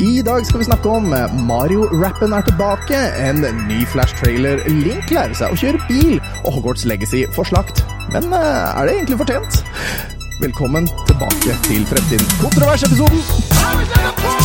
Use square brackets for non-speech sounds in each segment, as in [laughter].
I dag skal vi snakke om Mario-rappen er tilbake, en ny Flash-trailer, Link lærer seg å kjøre bil, og Hogwarts Legacy får slakt. Men eh, er det egentlig fortjent? Velkommen tilbake til Fremtiden. Kontroversepisoden!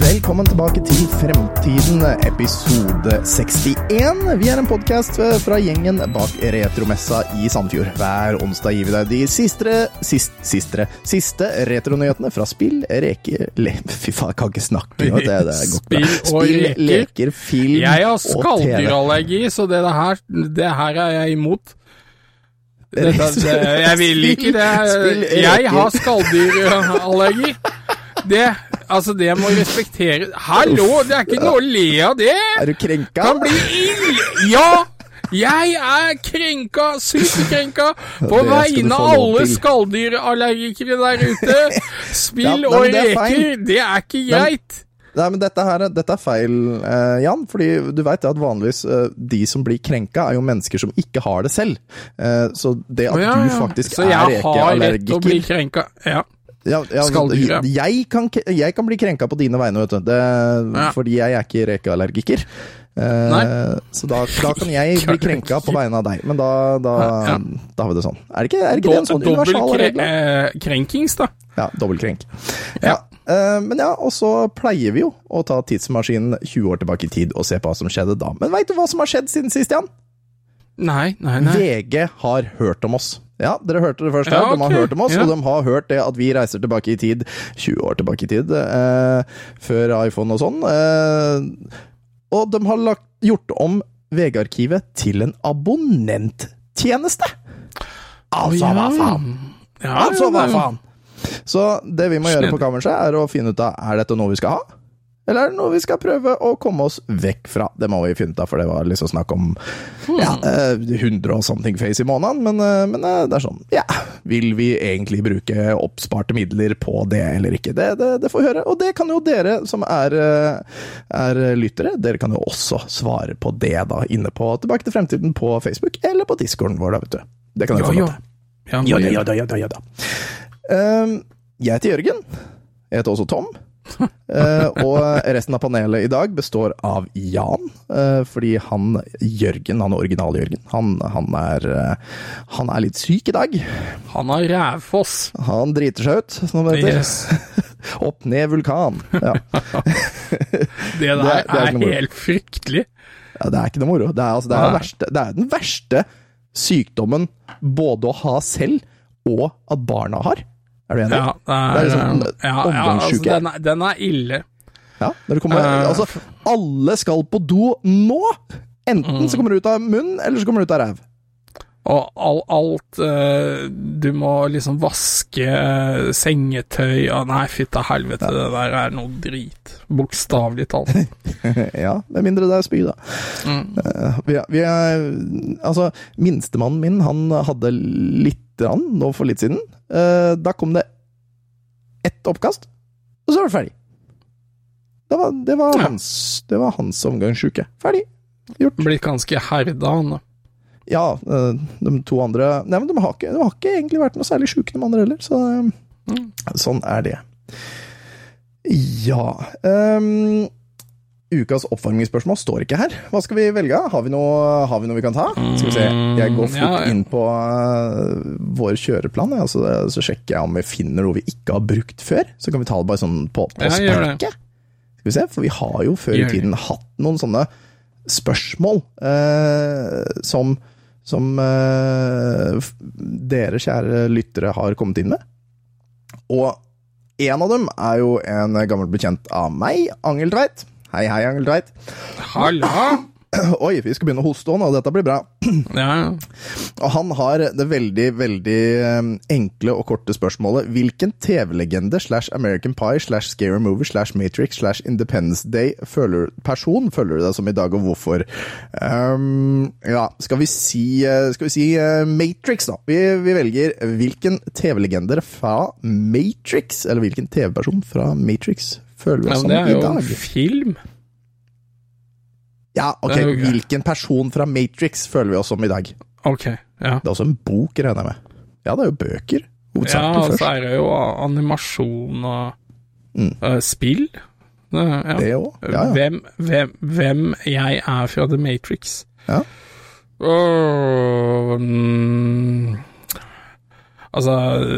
Velkommen tilbake til Fremtiden, episode 61. Vi er en podkast fra gjengen bak Retromessa i Sandfjord. Hver onsdag gir vi deg de siste, sist, siste, siste retronyhetene fra spill, reker le, Fy faen, jeg kan ikke snakke nå. Det, det er godt. Spill Spill, reker. leker, film Jeg har og TV. skalldyrallergi, så det her, det her er jeg imot. Dette, det, jeg vil ikke det. Jeg har skalldyrallergi. Det, altså, det må respektere Hallo, det er ikke noe å le av det! Er du krenka? Kan bli ild! Ja! Jeg er krenka, superkrenka, på vegne av alle skalldyrallergikere der ute. [laughs] Ja, Spill nei, og er reker, det er ikke greit. Nei, men dette, her, er- dette er feil, eh, Jan. Fordi du veit at vanligvis eh, de som blir krenka, er jo mennesker som ikke har det selv. Eh, så det at ja, du faktisk er rekeallergiker Så jeg har rett til å bli krenka. Ja. Ja, ja, Skalldyr, ja. jeg, kan, jeg kan bli krenka på dine vegne, vet du. Det, Ja. Fordi jeg er ikke rekeallergiker. Eh, så da, da kan jeg bli krenka på vegne av deg. Men da, da, Ja. da har vi det sånn. Er det ikke, er ikke det en sånn universal regel? eh, krenkings, da. Ja, dobbeltkrenk. Ja. eh, men ja, og så pleier vi jo å ta tidsmaskinen 20 år tilbake i tid og se på hva som skjedde da. Men veit du hva som har skjedd siden sist, Jan? Nei, nei, nei. VG har hørt om oss. Ja, dere hørte det først her. Ja, De har hørt om oss, Ja. og de har hørt det at vi reiser tilbake i tid, 20 år tilbake i tid, eh, før iPhone og sånn. Eh, og de har lagt, gjort om VG-arkivet til en abonnenttjeneste! Altså, hva faen? Ja, Altså, hva faen? Så det vi må gjøre på kammerset, er å finne ut av er dette noe vi skal ha. Eller er det noe vi skal prøve å komme oss vekk fra? Det må vi finne ut av, for det var liksom snakk om ja, eh, 100 og something face i måneden. Men, eh, men eh, det er sånn, ja Vil vi egentlig bruke oppsparte midler på det eller ikke? Det, det, det får vi høre. Og det kan jo dere som er, eh, er lyttere, dere kan jo også svare på det da, inne på Tilbake til fremtiden på Facebook, eller på discorden vår, da, vet du. Det kan dere få ja. lov til. Ja, Ja det- ja da, ja ja da. Ehm, jeg heter Jørgen. Jeg heter også Tom. [laughs] Eh, og resten av panelet i dag består av Jan, eh, fordi han Jørgen, han er original-Jørgen, han, han, er, eh, han er litt syk i dag. Han har rævfoss. Han driter seg ut, som det heter. Yes. [laughs] Opp ned vulkan. Ja. [laughs] Det der det er ikke er noe helt fryktelig. ja, det er ikke noe moro. Det er, altså, det, er verste, det er den verste sykdommen både å ha selv, og at barna har. Er du enig? Ja, det er, Det er liksom ja, ja, altså, den, er, den er ille. Ja, kommer, Eh, altså, alle skal på do nå! Enten så kommer det ut av munnen, eller så kommer det ut av ræv. Og all, alt eh, Du må liksom vaske eh, sengetøy og Nei, fytta helvete, det der er noe drit. Bokstavelig talt. [laughs] ja, med mindre det er spy, da. Mm. Eh, vi, vi er, altså, minstemannen min, han hadde litt grann, nå for litt siden. Da kom det ett oppkast, og så var det ferdig. Det var, det var, Ja. hans, det var hans omgangsuke. Ferdig. Gjort. Blitt ganske herda, han. da. Ja, eh, de to andre Nei, men de har ikke, de har ikke egentlig vært noe særlig sjuke, de andre heller. Så eh, Mm. sånn er det. Ja um, Ukas oppvarmingsspørsmål står ikke her. Hva skal vi velge? Har vi noe, har vi, noe vi kan ta? Skal vi se. Jeg går fort Mm, Ja, ja. inn på uh, vår kjøreplan, ja, så, så sjekker jeg om vi finner noe vi ikke har brukt før. Så kan vi ta det bare sånn på, på Ja, sparket. Skal vi se, for vi har jo før i tiden hatt noen sånne spørsmål uh, som, som eh, dere kjære lyttere har kommet inn med. Og en av dem er jo en gammel bekjent av meg, Angel Tveit. Hei, hei, Angel Tveit. Halla! [clears throat] Oi, vi skal begynne å hoste nå, dette blir bra. [clears throat] Ja, ja. Og han har det veldig, veldig eh, enkle og korte spørsmålet Hvilken TV-legende slash American Pie slash Scary Movie slash Matrix slash Independence Day føler, person føler du deg som i dag, og hvorfor? Um, ja, skal vi si, eh, skal vi si uh, Matrix, da. Vi, vi velger hvilken TV-legender fra Matrix, eller hvilken TV-person fra Matrix føler vi Ja, som men dag? det er jo en film. Ja, ok, jo greit. hvilken person fra Matrix føler vi oss som i dag? Ok, ja. Det er også en bok, regner jeg med. Ja, det er jo bøker. Ja, Hovedsakelig og så er det jo animasjon og Mm. uh, spill. Det, ja. Det òg. Ja, ja. Hvem, hvem, hvem jeg er fra The Matrix. Ja. Åh, mm, altså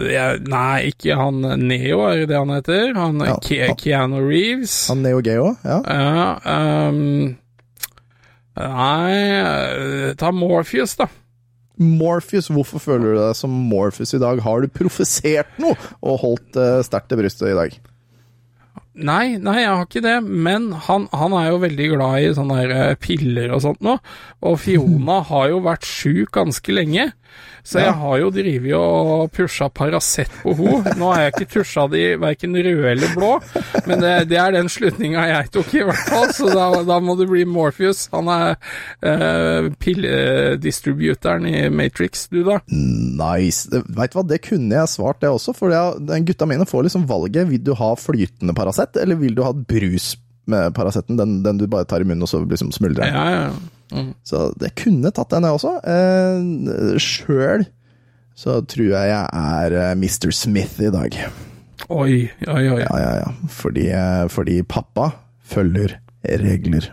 jeg, Nei, ikke han Neo, er det det han heter? Han Ja, Ke Keanu Reeves. Han Neo Geo, ja. Ja, ehm, Nei, eh, ta Morpheus, da. Morpheus, hvorfor føler du deg som Morpheus i dag? Har du profesert noe og holdt uh, sterkt til brystet i dag? Nei, nei, jeg har ikke det, men han, han er jo veldig glad i sånne der eh, piller og sånt nå, og Fiona [laughs] har jo vært sjuk ganske lenge, så Ja. jeg har jo drivet og pusha Paracet på henne. Nå har jeg ikke tusja de verken røde eller blå, men det, det er den slutninga jeg tok i hvert fall, så da, da må det bli Morpheus. Han er eh, pilledistributeren i Matrix, du da? Nice. Veit du hva, det kunne jeg svart, det også. For det, den gutta mine får liksom valget. Vil du ha flytende Paracet, eller vil du ha brus med Paraceten? Den, den du bare tar i munnen, og så liksom smuldrer den. Ja, ja. Mm. Så det kunne tatt den, jeg også. Eh, Sjøl så tror jeg jeg er eh, Mr. Smith i dag. Oi, oi, oi. Ja, ja, ja. Fordi, eh, fordi pappa følger regler.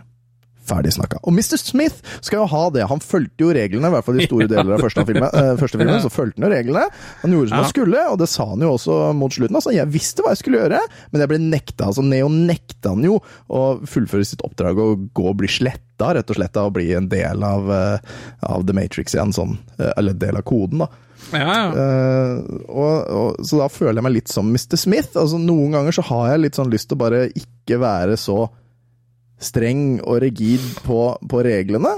Ferdig snakka. Og Mr. Smith skal jo ha det. Han fulgte jo reglene, i hvert fall i store deler av [laughs] første filmen. eh, første filmen så fulgte han jo reglene. Han gjorde som han skulle, og det sa han jo også mot slutten. Altså, jeg visste hva jeg skulle gjøre, men jeg ble nekta. Altså, Neo nekta han jo å fullføre sitt oppdrag og gå og bli sletta, rett og slett, og å bli en del av, eh, av The Matrix igjen, sånn. eh, Eller del av koden, da. Ja, ja. Uh, og, og, så da føler jeg meg litt som Mr. Smith. Altså, noen ganger så har jeg litt sånn lyst til å bare ikke være så streng og rigid på, på reglene,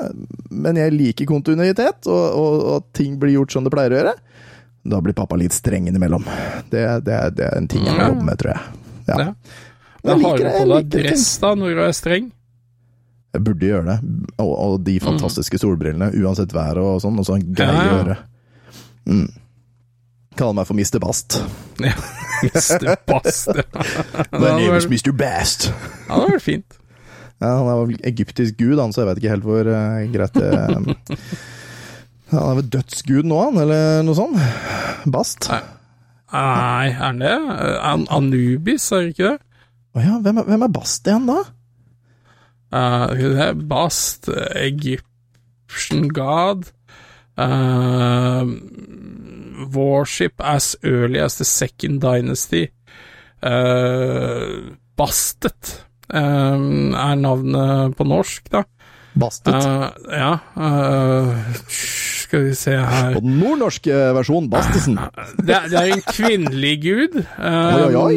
men jeg liker kontinuitet, og, og, og at ting blir gjort som det pleier å gjøre. Da blir pappa litt streng innimellom. Det, det, det er en ting jeg må jobbe med, tror jeg. Ja. Ja. Jeg Da har du på deg dress da, når du er streng. Jeg burde gjøre det. Og, og de fantastiske solbrillene, uansett været og sånn, og sånn greie Ja, ja. øre. Mm. Kaller meg for Mr. [laughs] Bast. Ja, Mr. [laughs] Bast. My name is Mr. Bast. ja, det vært fint. Ja, han er vel egyptisk gud, han, så jeg vet ikke helt hvor uh, greit det eh, [laughs] Han er vel dødsgud nå, han, eller noe sånt? Bast? Nei. Nei, er han det? An Anubis, er det ikke det? ja, hvem er, hvem er Bast igjen, da? Uh, det er Bast, Egyptian god uh, Warship as early as the second dynasty. Uh, Bastet er navnet på norsk, da. Bastet. Uh, ja uh, Skal vi se her På den nordnorske versjonen, Bastesen. det, er- det er en kvinnelig gud, um, Oi, oi,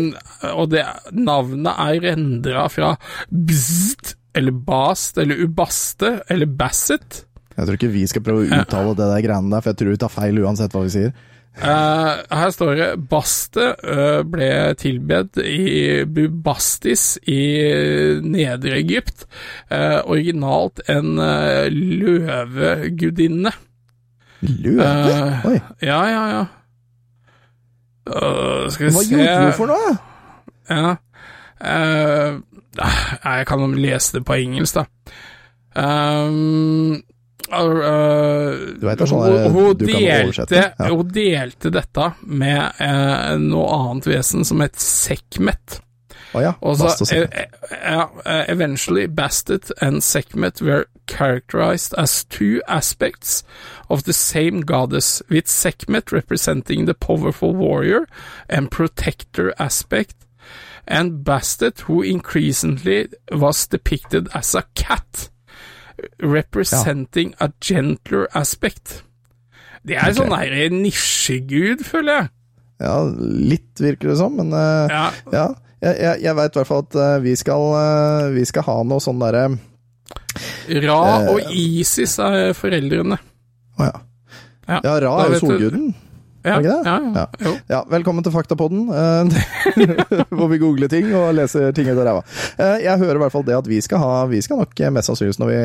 og det, navnet er endra fra bzzt, eller bast, eller ubaste, eller basset. Jeg tror ikke vi skal prøve å uttale det der greiene der, for jeg tror vi tar feil uansett hva vi sier. Eh, her står det Baste uh, ble tilbedt i Bubastis i Nedre Egypt. Uh, originalt en uh, løvegudinne. Løve? Oi, Ja, ja, ja. Skal vi hva se gjorde du for noe? Ja. Jeg kan lese det på engelsk, da. Um, uh, Du vet det er sånn hun, hun, du kan oversette, delte, ja. hun delte dette med uh, noe annet vesen som het Sekhmet. Å ja, Og så, Bast og Sekk. eh, ja, eh, eventually Bastet and Sekhmet were characterized as two aspects of the same goddess, with Sekhmet representing the powerful warrior and protector aspect, and Bastet, who increasingly was depicted as a cat, representing a gentler aspect. Det er okay. sånn der nisjegud, føler jeg. Ja, litt virker det som, men uh, Ja, Ja, jeg, jeg, jeg veit i hvert fall at uh, vi skal, uh, vi skal ha noe sånn derre Ra Eh, og Isis er foreldrene. Å ja. Ja, Ja, Ra er jo solguden. Ja, ikke det? ja, ja. Ja. Velkommen til Faktapodden, eh, [laughs] hvor vi googler ting og leser ting ut av ræva. Eh, Jeg hører i hvert fall det at vi skal ha Vi skal nok eh, mest sannsynligvis, når vi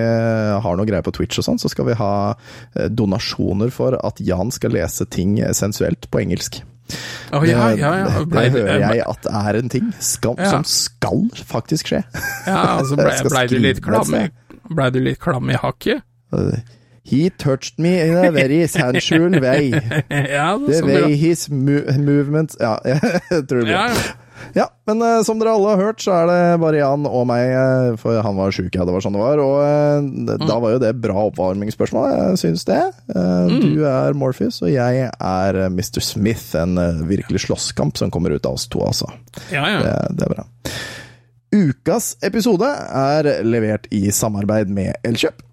har noe greier på Twitch og sånn, så skal vi ha donasjoner for at Jan skal lese ting sensuelt på engelsk. Oh, ja, ja, ja. Det, Ble det hører jeg at er en ting skal, som skal faktisk skje. Ja, altså ble, [laughs] Jeg skal ble, du litt skrive et klam, i- ble du litt klam i hakket? He touched me in a very sensual way. [laughs] ja, det The way way his mo movement Ja, [laughs] jeg tror det blir Ja, ja. Ja, men uh, som dere alle har hørt, så er det bare Jan og meg, eh, for han var sjuk, ja, det var sånn det var. Og eh, da var jo det bra oppvarmingsspørsmål, jeg syns det. Mm. Du er Morpheus, og jeg er Mr. Smith. En virkelig slåsskamp som kommer ut av oss to, altså. ja, ja. Det, det er bra. Ukas episode er levert i samarbeid med Elkjøp.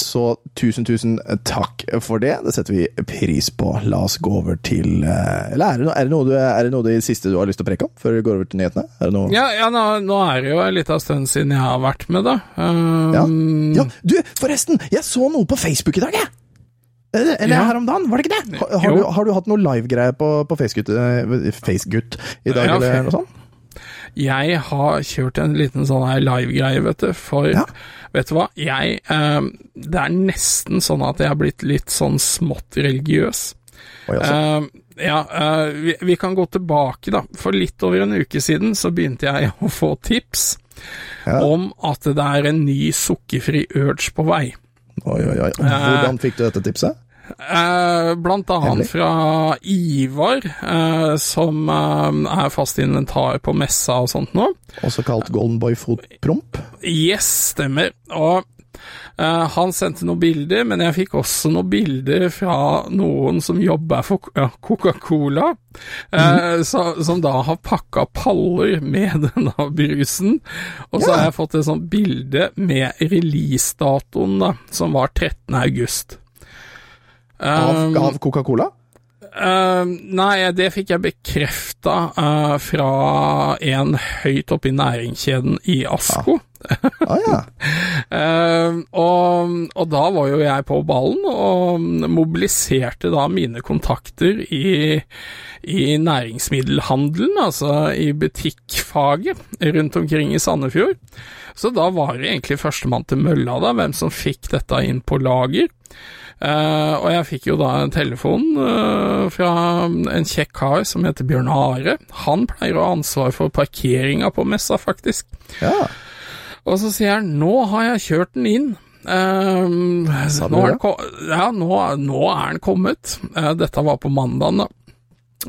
Så tusen, tusen takk for det. Det setter vi pris på. La oss gå over til eh, Eller er det, noe, er, det noe du, er det noe det siste du har lyst til å preke om, før vi går over til nyhetene? Er det noe Ja, ja nå, nå er det jo en liten stund siden jeg har vært med, da. Um, Ja, du, forresten! Jeg så noe på Facebook i dag, jeg! Eller, eller Ja. her om dagen, var det ikke det? Har, har, du, har du hatt noe livegreie på, på FaceGutt face i dag, Ja, eller noe sånt? Jeg har kjørt en liten sånn her live-greie, vet du, for Ja. Vet du hva, jeg eh, Det er nesten sånn at jeg har blitt litt sånn smått religiøs. Eh, ja, eh, vi, vi kan gå tilbake, da. For litt over en uke siden så begynte jeg [laughs] å få tips Ja. om at det er en ny sukkerfri urge på vei. Oi, oi, oi. Hvordan fikk du dette tipset? Eh, blant annet fra Ivar, eh, som eh, er fast inventar på messa og sånt nå. Også kalt Golden Boy Fotpromp? Yes, stemmer. Og han sendte noen bilder, men jeg fikk også noen bilder fra noen som jobber for Coca-Cola, mm. som da har pakka paller med [laughs] denne brusen. Og så Ja. har jeg fått et sånt bilde med releasedatoen, da, som var 13. august. Av, Um, av Coca-Cola? Uh, nei, det fikk jeg bekrefta uh, fra en høyt oppe i næringskjeden i Asko. Ah, ja. uh, [laughs] og, og da var jo jeg på ballen, og mobiliserte da mine kontakter i, i næringsmiddelhandelen, altså i butikkfaget rundt omkring i Sandefjord. Så da var det egentlig førstemann til mølla, da, hvem som fikk dette inn på lager. Eh, og jeg fikk jo da en telefon uh, fra en kjekk kar som heter Bjørn Are. Han pleier å ha ansvar for parkeringa på messa, faktisk. ja. Og så sier han nå har jeg kjørt den inn. Ehm, nå, er den ja, nå, nå er den kommet. Eh, dette var på mandagen, da.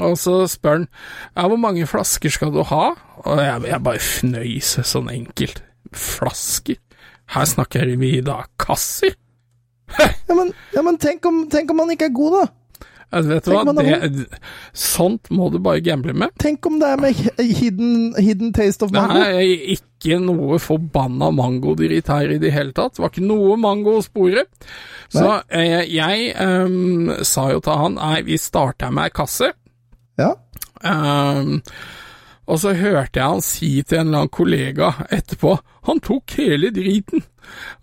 Og så spør han ja, hvor mange flasker skal du ha? Og jeg, jeg bare fnøys sånn enkelt. Flasker? Her snakker vi da kasser? [laughs] Ja, men, ja, men tenk, om, tenk om han ikke er god, da? Altså, vet du hva, det, sånt må du bare gamble med. Tenk om det er med hidden, hidden taste of Det mango? er ikke noe forbanna mangodritt her i det hele tatt. Det var ikke noe mango å spore. Så eh, jeg ehm, sa jo til han nei, vi starter med ei kasse. Ja. Ehm, og så hørte jeg han si til en eller annen kollega etterpå han tok hele driten.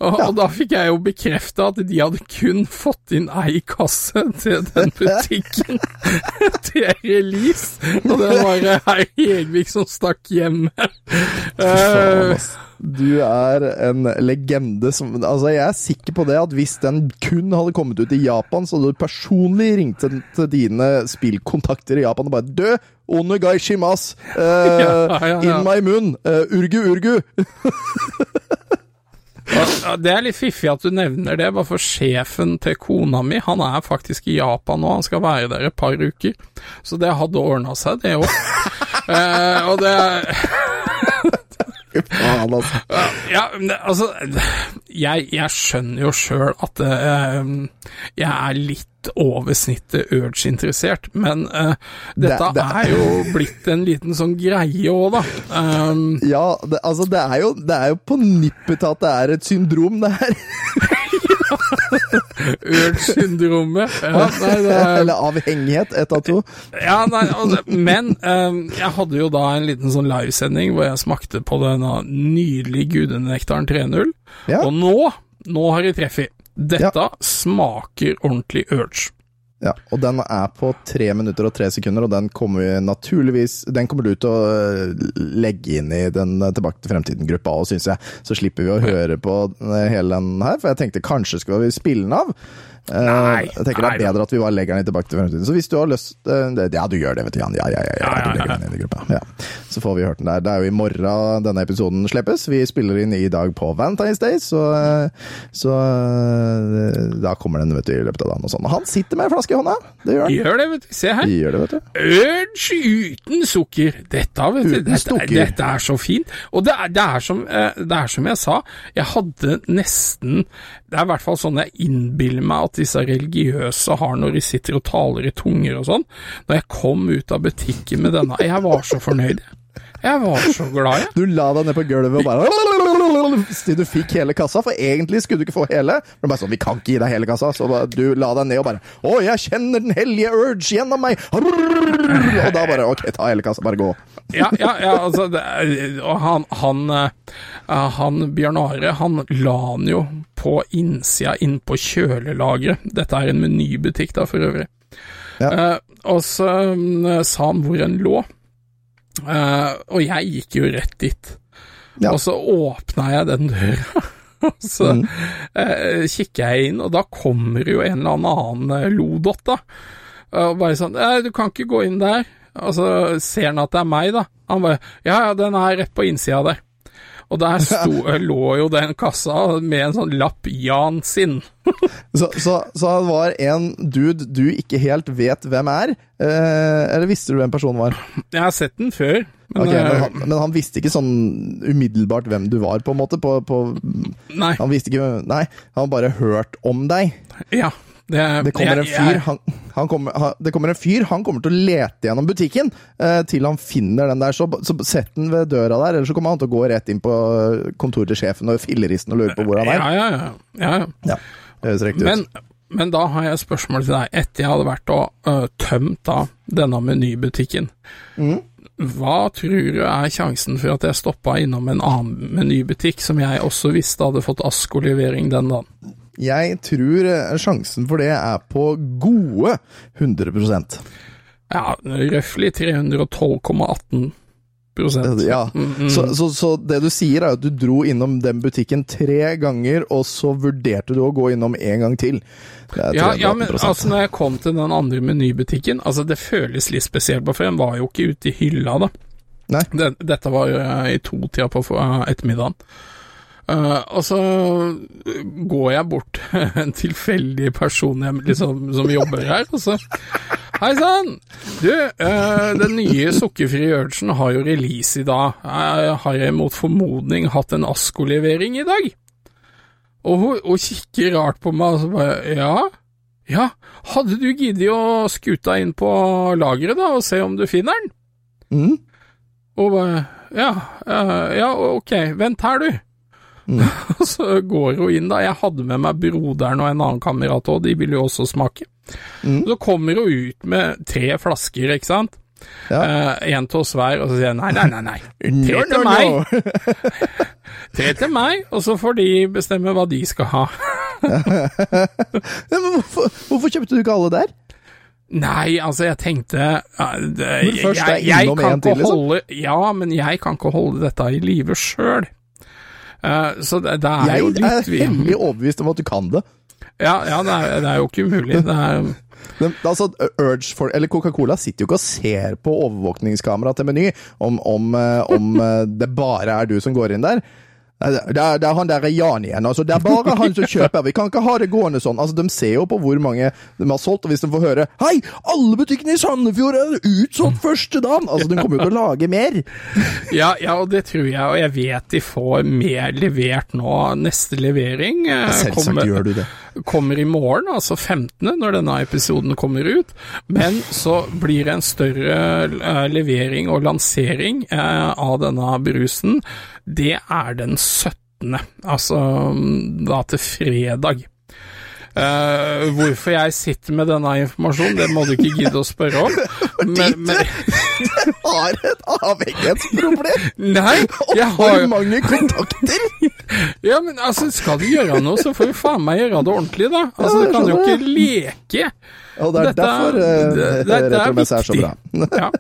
Og, Ja. og da fikk jeg jo bekrefta at de hadde kun fått inn ei kasse til den butikken [laughs] til release. Og det var herr Hegvik som stakk hjem med. Faen, Eh, ass. Du er en legende som Altså, jeg er sikker på det at hvis den kun hadde kommet ut i Japan, så hadde du personlig ringt til, dine spillkontakter i Japan og bare Dø! Onegai shimas! Uh, [laughs] Ja, ja, ja. In my munn! Uh, urgu, urgu! [laughs] Ja, Det er litt fiffig at du nevner det, bare for sjefen til kona mi, han er faktisk i Japan nå, han skal være der et par uker. Så det hadde ordna seg, det òg. [laughs] eh, og det altså. Ja, altså Jeg, jeg skjønner jo sjøl at eh, jeg er litt over snittet urge-interessert, men uh, dette Det- det- er jo blitt en liten sånn greie òg, da. Um, Ja, det, altså, det er, jo, det er jo på nippet til at det er et syndrom, det her. [laughs] Urge-syndromet. Ja, er Eller avhengighet, ett av to. Ja, nei, altså, men um, jeg hadde jo da en liten sånn livesending hvor jeg smakte på denne nydelige gudenektaren 3.0, Ja. og nå, nå har jeg treffet. Dette smaker ordentlig urge. Ja, og den er på tre minutter og tre sekunder, og den kommer vi naturligvis Den kommer du til å øh, legge inn i den øh, Tilbake til fremtiden-gruppa òg, syns jeg. Så slipper vi å høre på øh, hele den her, for jeg tenkte kanskje skulle vi spille den av. Eh, Nei, jeg tenker det er bedre at vi bare legger den i Tilbake til fremtiden. Så hvis du har lyst øh, Ja, du gjør det, vet du, Jan. Ja, ja, ja. ja, Ja, ja, ja. gruppa. Ja. Så får vi hørt den der. Det er jo i morgen denne episoden slippes. Vi spiller inn i dag på Valentine's Day, så, øh, så da kommer den vet du, i løpet av dagen og sånn. Han sitter med en flaske i hånda. Det gjør han. Gjør det, vet du. Se her. Gjør det, vet du. Urge uten sukker. Dette, vet du, dette, dette er så fint. Og det er, det, er som, eh, det er som jeg sa, jeg hadde nesten Det er i hvert fall sånn jeg innbiller meg at disse religiøse har når de sitter og taler i tunger og sånn. Når jeg kom ut av butikken med denne, jeg var så fornøyd. Jeg var så glad, jeg. Du la deg ned på gulvet og bare Til du fikk hele kassa, for egentlig skulle du ikke få hele. Men bare sånn, Vi kan ikke gi deg hele kassa, så du la deg ned og bare Å, jeg kjenner den hellige urge gjennom meg! Og da bare Ok, ta hele kassa, bare gå. Ja, ja, ja altså Og han, han, eh, han Bjørn Are, han la han jo på innsida innpå kjølelageret. Dette er en menybutikk, da, for øvrig. Ja. Eh, og så mm, sa han hvor en lå. Eh, og jeg gikk jo rett dit. Ja. Og så åpna jeg den døra. [laughs] Og så Mm. uh, kikker jeg inn, og da kommer jo en eller annen eh, lodott, da. Og bare sånn «Eh, 'Du kan ikke gå inn der.' Og så ser han at det er meg, da. Han bare 'Ja, ja, den er rett på innsida der'. Og der sto, [laughs] lå jo den kassa med en sånn lapp 'Jan sin'. [laughs] Så, så, så han var en dude du ikke helt vet hvem er? Eh, eller visste du hvem personen var? Jeg har sett den før, men, okay, men, eh, han, men han visste ikke sånn umiddelbart hvem du var, på en måte? På, på, Nei. han visste ikke Nei, han bare hørt om deg. Ja. Det, Det kommer en jeg- fyr, han, han kommer, han, det kommer en fyr, han kommer til å lete gjennom butikken eh, til han finner den der. Så, så sett den ved døra der, eller så kommer han til å gå rett inn på kontoret til sjefen og filleristen og lure på hvor han er. Ja, ja, ja. ja, ja. Ja, det høres riktig Men, ut. men da har jeg et spørsmål til deg. Etter jeg hadde vært og uh, tømt da denne menybutikken, Mm. hva tror du er sjansen for at jeg stoppa innom en annen menybutikk som jeg også visste hadde fått Asko-levering den dagen? Jeg tror eh, sjansen for det er på gode 100% Ja, røftlig 312,18% Ja, Mm, så, så, så det du sier er at du dro innom den butikken tre ganger, og så vurderte du å gå innom en gang til. Ja, ja, men altså når jeg kom til den andre menybutikken Altså det føles litt spesielt, for den var jo ikke ute i hylla da. Nei. Det, dette var eh, i to-tida på uh, ettermiddagen. Eh, og så går jeg bort [laughs] til en tilfeldig person jeg, liksom, som jobber her, og så Hei sann! Du, uh, den nye sukkerfrie urgen har jo release i dag. Jeg har jeg mot formodning hatt en Asko-levering i dag? Og hun, hun kikker rart på meg og så bare Ja? Ja, hadde du giddet å skute inn på lageret da og se om du finner den? Mm. Og bare Ja, eh, ja, ok, vent her, du. Og [laughs] så går hun inn, da. Jeg hadde med meg broderen og en annen kamerat òg, de ville jo også smake. Mm. Så kommer hun ut med tre flasker, ikke sant. Ja. Eh, en til oss hver, og så sier jeg nei, nei, nei, nei. [laughs] Tre til meg. [laughs] Tre til meg, og så får de bestemme hva de skal ha. Men hvorfor, hvorfor kjøpte du ikke alle der? Nei, altså, jeg tenkte det, jeg, jeg innom kan ikke liksom. holde Ja, men jeg kan ikke holde dette i live sjøl. Så det, det er jo Jeg er hemmelig overbevist om at du kan det. Ja, ja det, er, det er jo ikke umulig. Det er [laughs] Men, altså, Urge for, eller Coca-Cola sitter jo ikke og ser på overvåkningskamera til Meny om, om, eh, om eh, det bare er du som går inn der. Det er, det er han der Jan igjen. altså Det er bare han som kjøper. Vi kan ikke ha det gående sånn. altså De ser jo på hvor mange de har solgt, og hvis de får høre Hei, alle butikkene i Sandefjord er utsolgt første dagen! Altså, De kommer jo til å lage mer. [laughs] ja, ja, og det tror jeg, og jeg vet de får mer levert nå. Neste levering eh, kommer, gjør du det. kommer i morgen, altså 15., når denne episoden kommer ut. Men så blir det en større eh, levering og lansering eh, av denne brusen. Det er den 17., altså mm, da til fredag. Uh, hvorfor jeg sitter med denne informasjonen, det må du ikke gidde å spørre om. [laughs] Men, men, [laughs] Har et avhengighetsproblem! nei, jeg har for mange kontakter! [laughs] Ja, men altså, skal du gjøre noe, så får du faen meg gjøre det ordentlig, da. Altså, du kan jo ikke leke. Og det er Dette- derfor uh, det- dette er Retromesse er så viktig. bra. Ja.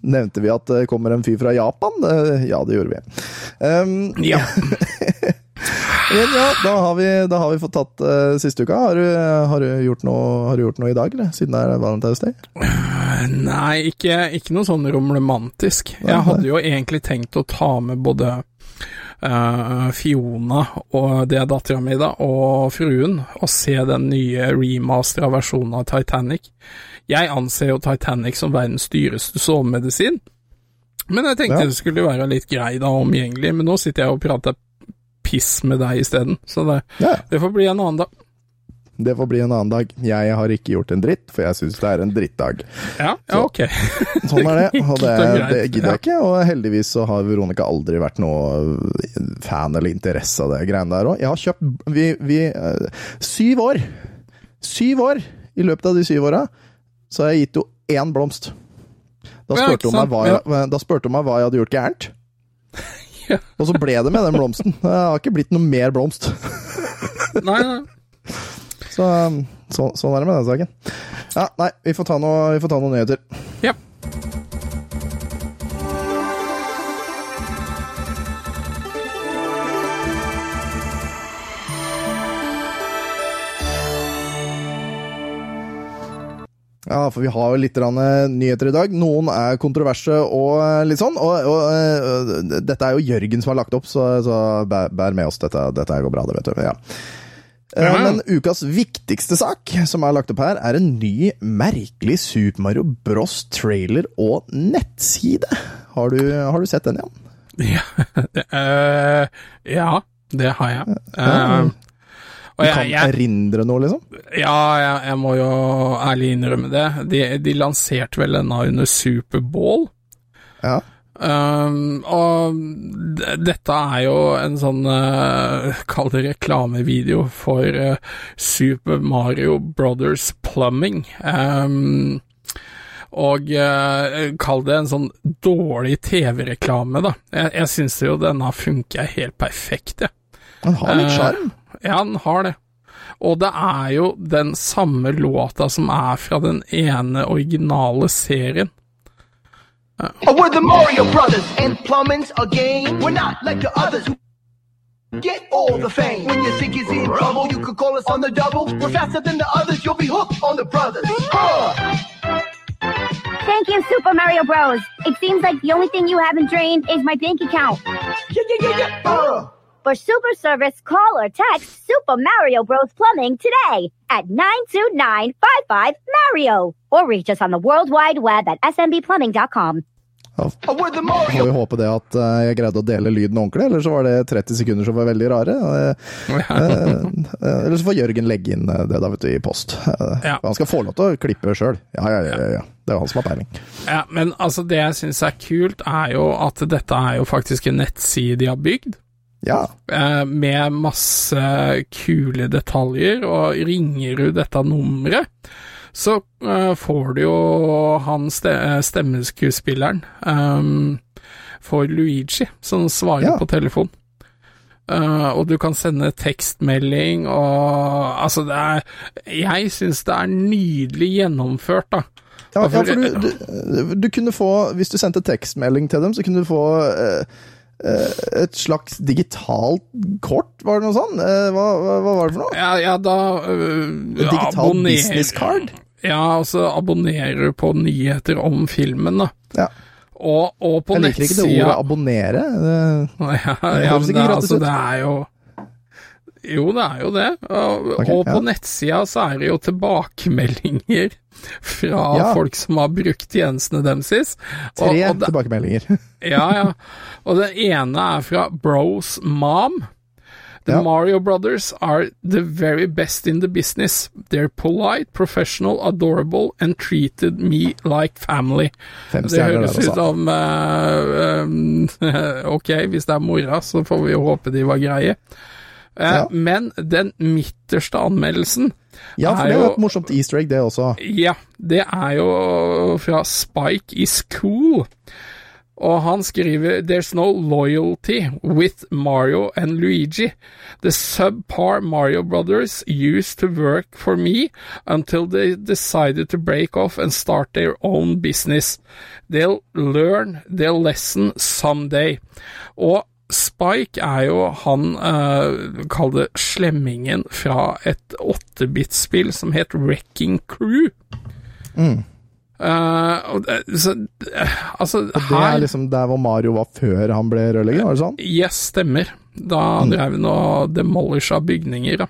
Nevnte vi at det kommer en fyr fra Japan? Eh, Ja, det gjorde vi. Um, ja. [laughs] men ja, da har vi, da har vi fått tatt uh, siste uka. Har du, har, du gjort noe, har du gjort noe i dag, eller? Siden det er Valentine's Day? Nei, ikke, ikke noe sånn romlemantisk. Jeg hadde jo egentlig tenkt å ta med både eh, Fiona, og det er dattera mi, da, og fruen, og se den nye remastera versjonen av Titanic. Jeg anser jo Titanic som verdens dyreste sovemedisin, men jeg tenkte Ja. det skulle være litt grei da, omgjengelig, men nå sitter jeg og prater piss med deg isteden, så det, Ja, det får bli en annen dag. Det får bli en annen dag. Jeg har ikke gjort en dritt, for jeg syns det er en drittdag. Ja, ja ok. [laughs] Sånn er det, og det, det gidder jeg ikke. Og heldigvis så har Veronica aldri vært noe fan eller interesse av det greiene der òg. Jeg har kjøpt vi, vi, eh, Syv år! Syv år! I løpet av de syv åra så har jeg gitt henne én blomst. Da spurte hun meg hva jeg hadde gjort gærent. [laughs] Ja. Og så ble det med den blomsten. Det har ikke blitt noe mer blomst. Nei, nei. Så, så, sånn er det med den saken. Ja, nei, vi får ta, noe, vi får ta noen nyheter. Ja. Ja, for vi har jo litt eh, nyheter i dag. Noen er kontroverse og eh, litt sånn. Og, og og dette er jo Jørgen som har lagt opp, så, så bær, bær med oss. Dette, dette går bra, det vet du. Ja. Ja. Men ukas viktigste sak som er lagt opp her, er en ny, merkelig Super Mario Bros. trailer og nettside. Har du, har du sett den, Jan? [laughs] Ja, det, eh, ja, det har jeg. Ja. Og Du jeg, kan jeg, erindre noe, liksom? ja, jeg, jeg må jo ærlig innrømme det. De, de lanserte vel denne under Superbowl. Ja. Um, og dette er jo en sånn uh, Kall det reklamevideo for uh, Super Mario Brothers Plumbing. Um, og uh, kall det en sånn dårlig TV-reklame, da. Jeg, jeg syns jo denne funker helt perfekt, jeg. Han har litt sjarm. Ja, den har det. Og det er jo den samme låta som er fra den ene originale serien. Oh, we're the Mario Brothers, and plumbing's a game. We're not like the others who get all the fame. When you think is in trouble, you could call us on the double. We're faster than the others, you'll be hooked on the brothers. Huh. Thank you, Super Mario Bros. It seems like the only thing you haven't drained is my bank account. Yeah, yeah, yeah, yeah. Uh. For super service, call or text Super Mario Bros. Plumbing today at 92955 Mario or reach us on the World Wide Web at smbplumbing.com. Oh, we're Får vi håpe det at eh, jeg greide å dele lyden ordentlig, eller så var det 30 sekunder som var veldig rare. Eh, eh, Eller så får Jørgen legge inn det da, vet du, i post. Ja. Han skal få lov til å klippe sjøl. Ja, ja, ja, ja, ja. Det er han som har peiling. Ja, men altså, det jeg syns er kult, er jo at dette er jo faktisk en nettside de har bygd. Ja. eh, med masse kule detaljer, og ringer du dette nummeret, så eh, får du jo han stemmeskuespilleren um, for Luigi, som svarer Ja. på telefon. Uh, og du kan sende tekstmelding og Altså, det er Jeg syns det er nydelig gjennomført, da. Ja, ja, for du, du, du kunne få Hvis du sendte tekstmelding til dem, så kunne du få eh, eh, et slags digitalt kort, var det noe sånn? Eh, hva, hva, hva var det for noe? Ja, ja da uh, Digital abonner- business card? Ja, altså abonnerer på nyheter om filmen, da. Ja. Og, og på Jeg liker ikke det ordet abonnere. Det, [laughs] ja, Det ja, høres men ikke det, gratis altså, ut. det er jo Jo, det er jo det. Og, okay, og på ja. nettsida så er det jo tilbakemeldinger [laughs] fra Ja. folk som har brukt tjenestene deres. Og, tre og det, tilbakemeldinger. [laughs] ja, ja. Og den ene er fra Bros Mom. The Ja. Mario Brothers are the very best in the business. They're polite, professional, adorable and treated me like family. Det høres ut altså. som uh, um, [laughs] Ok, hvis det er mora, så får vi jo håpe de var greie. Eh, Ja. Men den midterste anmeldelsen Ja, for det er jo et morsomt easter egg, det også. Ja, det er jo fra Spike is cool. Og han skriver There's no loyalty with Mario and Luigi. The subpar Mario brothers used to work for me until they decided to break off and start their own business. They'll learn their lesson someday. Og Spike er jo han, uh, kall det slemmingen fra et 8-bit-spill som het Wrecking Crew. Eh, og det, så, altså, og Det her er liksom der hvor Mario var før han ble rørlegger, var det sånn? Yes, stemmer. Da drev han og demolisha bygninger, da.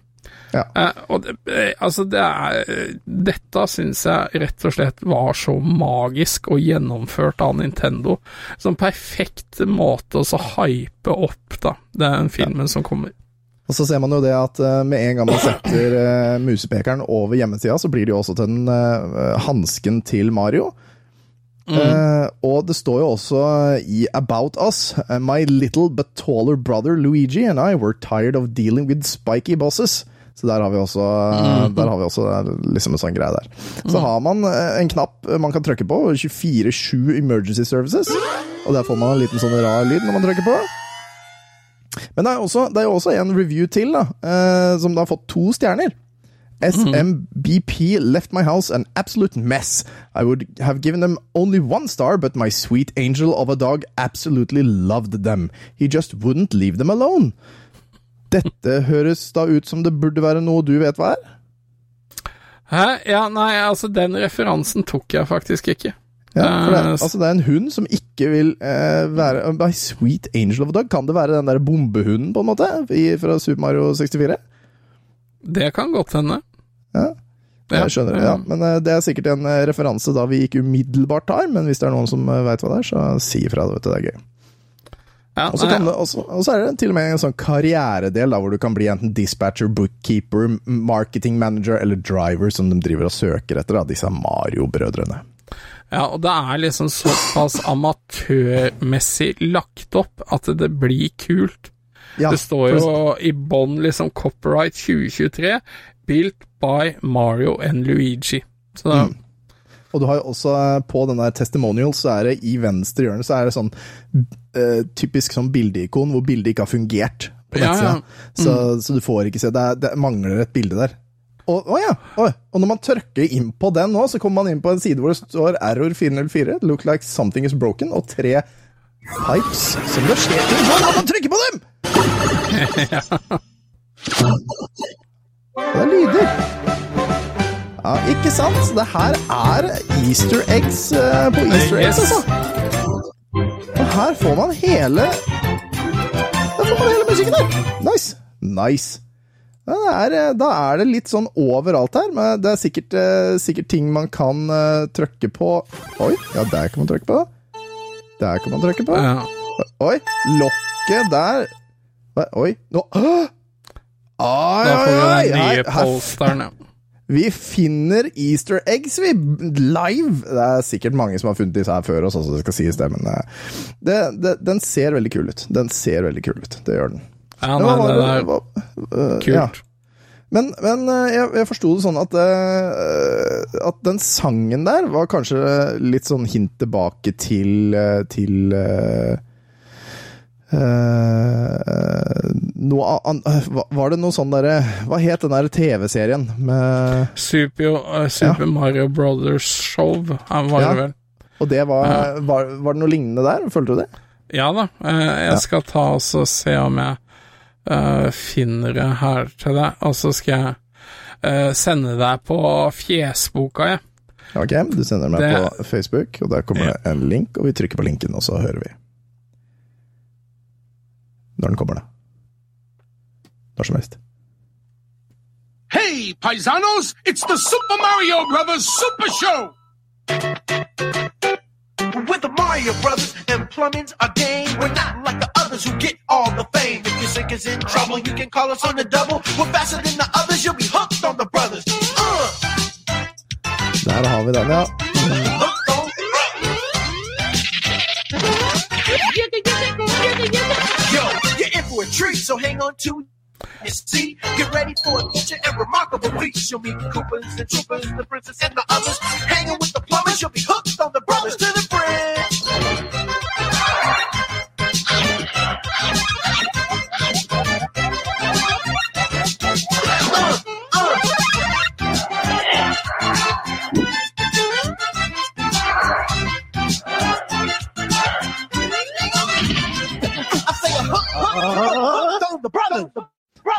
Ja. Eh, og det, eh, altså, det er Dette syns jeg rett og slett var så magisk og gjennomført av Nintendo. Som perfekt måte å så hype opp, da, den filmen som kommer. Og så ser man jo det at eh, med en gang man setter uh, musepekeren over hjemmesida, så blir det jo også til den uh, hansken til Mario. Eh, og det står jo også i About Us eh, My little but taller brother Luigi and I were tired of dealing with spiky bosses. Så der har vi også, der har vi også eh, liksom en sånn greie der. Så har man eh, en knapp man kan trykke på, 24-7 Emergency Services. Og der får man en liten sånn rar lyd når man trykker på. Men det er, også, jo også en review til, da, eh, som da har fått to stjerner. SMBP left my house an absolute mess. I would have given them only one star, but my sweet angel of a dog absolutely loved them. He just wouldn't leave them alone. Dette høres da ut som det burde være noe du vet hva er? Hæ? Ja, nei, altså, den referansen tok jeg faktisk ikke. Ja, for det, Eh, altså det er en hund som ikke vil eh, være My sweet angel of a dog. Kan det være den der bombehunden, på en måte, i, fra Super Mario 64? Det kan godt hende. Ja. Jeg skjønner, ja. Men eh, det er sikkert en eh, referanse da vi ikke umiddelbart tar, men hvis det er noen som veit hva det er, så si ifra. det, Det er gøy. Ja, Og så kan det også- og så er det til og med en sånn karrieredel da, hvor du kan bli enten dispatcher, bookkeeper, marketing manager eller driver, som de driver og søker etter, da, disse Mario-brødrene. Ja, og det er liksom såpass amatørmessig lagt opp at det blir kult. Ja, det står jo for- i bånn liksom copyright 2023, built by Mario and Luigi. Så da, Mm. Og du har jo også eh, på den der testimonial, så er det i venstre hjørne så er det sånn uh, typisk sånn bildeikon hvor bildet ikke har fungert på Ja, ja. Mm. Så, så du får ikke se. Det, er, det mangler et bilde der. Og, å ja, å, og når man trykker inn på den nå, så kommer man inn på en side hvor det står error 404, look like something is broken, og tre pipes som det skjer ting på når man trykker på dem! [laughs] Det er lyder. Ja, ikke sant? Så det her er easter eggs eh, på easter eggs, altså. Og her får man hele Der får man hele musikken her. Nice. Nice. Ja, det er, eh, da er det litt sånn overalt her, men det er sikkert, eh, sikkert ting man kan uh, trykke på. Oi, ja, der kan man trykke på. Der kan man trykke på. ja. Oi, lokket der. Oi, nå! Oi, oi, oi! Her, her. Vi finner easter eggs, vi! Live! Det er sikkert mange som har funnet disse her før oss, altså, det skal sies det, men eh, det, det, den ser veldig kul ut. Den ser veldig kul ut. Det gjør den. Ja, nei, det er var, øh, kult. ja. Men, men øh, jeg, jeg forsto det sånn at At den sangen der var kanskje litt sånn hint tilbake til Til øh, noe an, hva- Var det noe sånn derre Hva het den der TV-serien med Super, uh, Super Mario Brothers Show, var Ja. det vel. Og det var, var Var det noe lignende der? Følte du det? Ja da, eh, jeg skal ta og se om jeg eh, finner det her til deg, og så skal jeg eh, sende deg på fjesboka, jeg. Ok, du sender meg Det- på Facebook, og der kommer det en link, og vi trykker på linken, og så hører vi. Når den kommer, da. Når som helst. Hey, paisanos, it's the Super Mario Brothers Super Show! With the Mario Brothers and plumbing's a game. We're not like the others who get all the fame. If your sink is in trouble, you can call us on the double. We're faster than the others, you'll be hooked on the brothers. Uh, Der har vi den, ja. So hang on to you see. Get ready for a future and remarkable feats. You'll meet the Coopers and Troopers, the princess and the others. Hanging with the plumbers, you'll be hooked on the brothers to the bridge.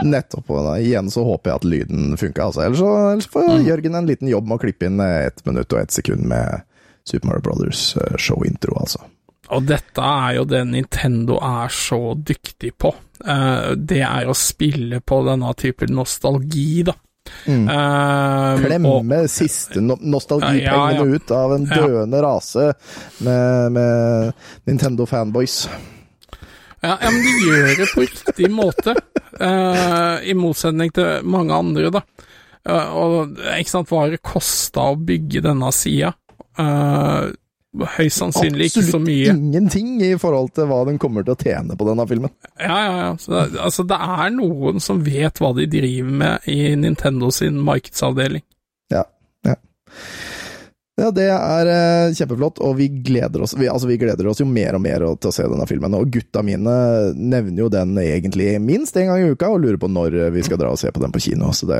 Nettopp. Og da, igjen så håper jeg at lyden funka, altså. Ellers så, ellers får Jørgen en liten jobb med å klippe inn eh, ett minutt og ett sekund med Super Mario Brothers eh, show-intro, altså. Og dette er jo det Nintendo er så dyktig på. Eh, det er å spille på denne typen nostalgi, da. Mm. og- Klemme siste no nostalgipengene Ja, ja, ja. ut av en Ja. døende rase med, med Nintendo-fanboys. Ja, ja, men de gjør det på riktig måte, uh, i motsetning til mange andre, da. Uh, og ikke sant, hva har det kosta å bygge denne sida? Uh, høyst sannsynlig ikke så mye. Absolutt ingenting i forhold til hva den kommer til å tjene på denne filmen. Ja, ja, ja. Så det, altså, det er noen som vet hva de driver med i Nintendo sin markedsavdeling. Ja, ja. Ja, det er eh, kjempeflott, og vi gleder oss vi, altså, vi gleder oss jo mer og mer til å se denne filmen. Og gutta mine nevner jo den egentlig minst en gang i uka, og lurer på når vi skal dra og se på den på kino. Så det,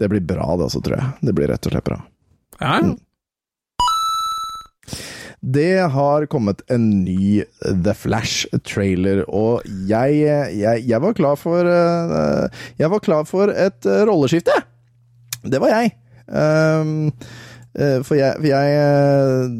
det blir bra, det også, tror jeg. Det blir rett og slett bra. Ja, Mm. Det har kommet en ny The Flash-trailer, og jeg, jeg, jeg var klar for eh, Jeg var klar for et eh, rolleskifte! Det var jeg. Um, eh, for jeg, for jeg, eh,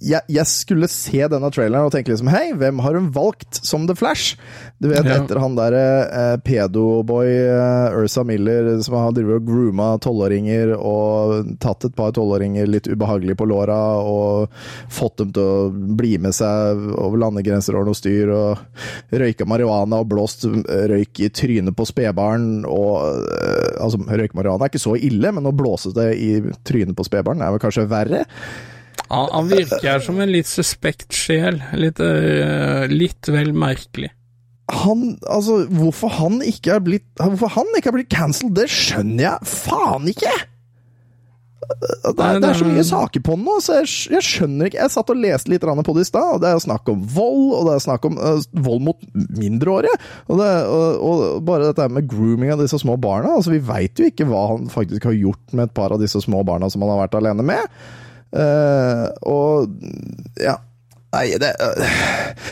jeg Jeg skulle se denne traileren og tenke liksom Hei, hvem har hun valgt som The Flash? Du vet, Ja. etter han derre eh, pedoboy eh, Ursa Miller som har drevet og grooma tolvåringer og tatt et par tolvåringer litt ubehagelig på låra og fått dem til å bli med seg over landegrenser og noe styr, og røyka marihuana og blåst eh, røyk i trynet på spedbarn og eh, Altså, røyke marihuana er ikke så ille, men å blåse det i trynet på spedbarn er vel kanskje verre? Han, han virker som en litt suspekt sjel. Litt, uh, litt vel merkelig. han, altså, hvorfor han ikke er blitt Hvorfor han ikke er blitt cancelled, det skjønner jeg faen ikke! Det er, det er så mye saker på den nå, så jeg, jeg skjønner ikke Jeg satt og leste litt på det i stad, og det er snakk om vold, og det er snakk om uh, vold mot mindreårige. Og, det, og, og bare dette med grooming av disse små barna. altså Vi veit jo ikke hva han faktisk har gjort med et par av disse små barna som han har vært alene med. Eh, og ja Nei, det øh,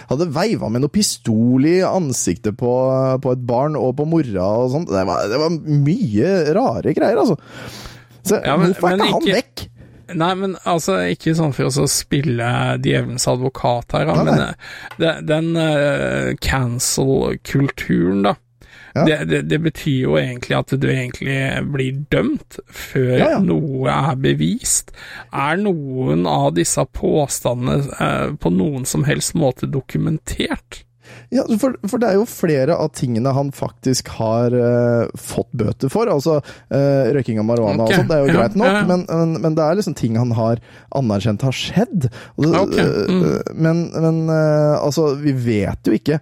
Hadde veiva med noe pistol i ansiktet på, på et barn og på mora og sånt. Det var, det var mye rare greier, altså. Så Ja, men- hvorfor er men ikke han vekk? Nei, men altså, ikke sånn for å spille djevelens advokat her, da, Nei, men nei. eh, det, den uh, cancel-kulturen, da. Ja. Det, det, det betyr jo egentlig at du egentlig blir dømt før Ja, ja. noe er bevist. Er noen av disse påstandene eh, på noen som helst måte dokumentert? Ja, for, for det er jo flere av tingene han faktisk har uh, fått bøter for. Altså uh, røyking av marihuana okay. og sånt, det er jo ja, greit nok, ja. Men, men, men det er liksom ting han har anerkjent har skjedd. Og det, mm. Uh, Men, men altså, vi vet jo ikke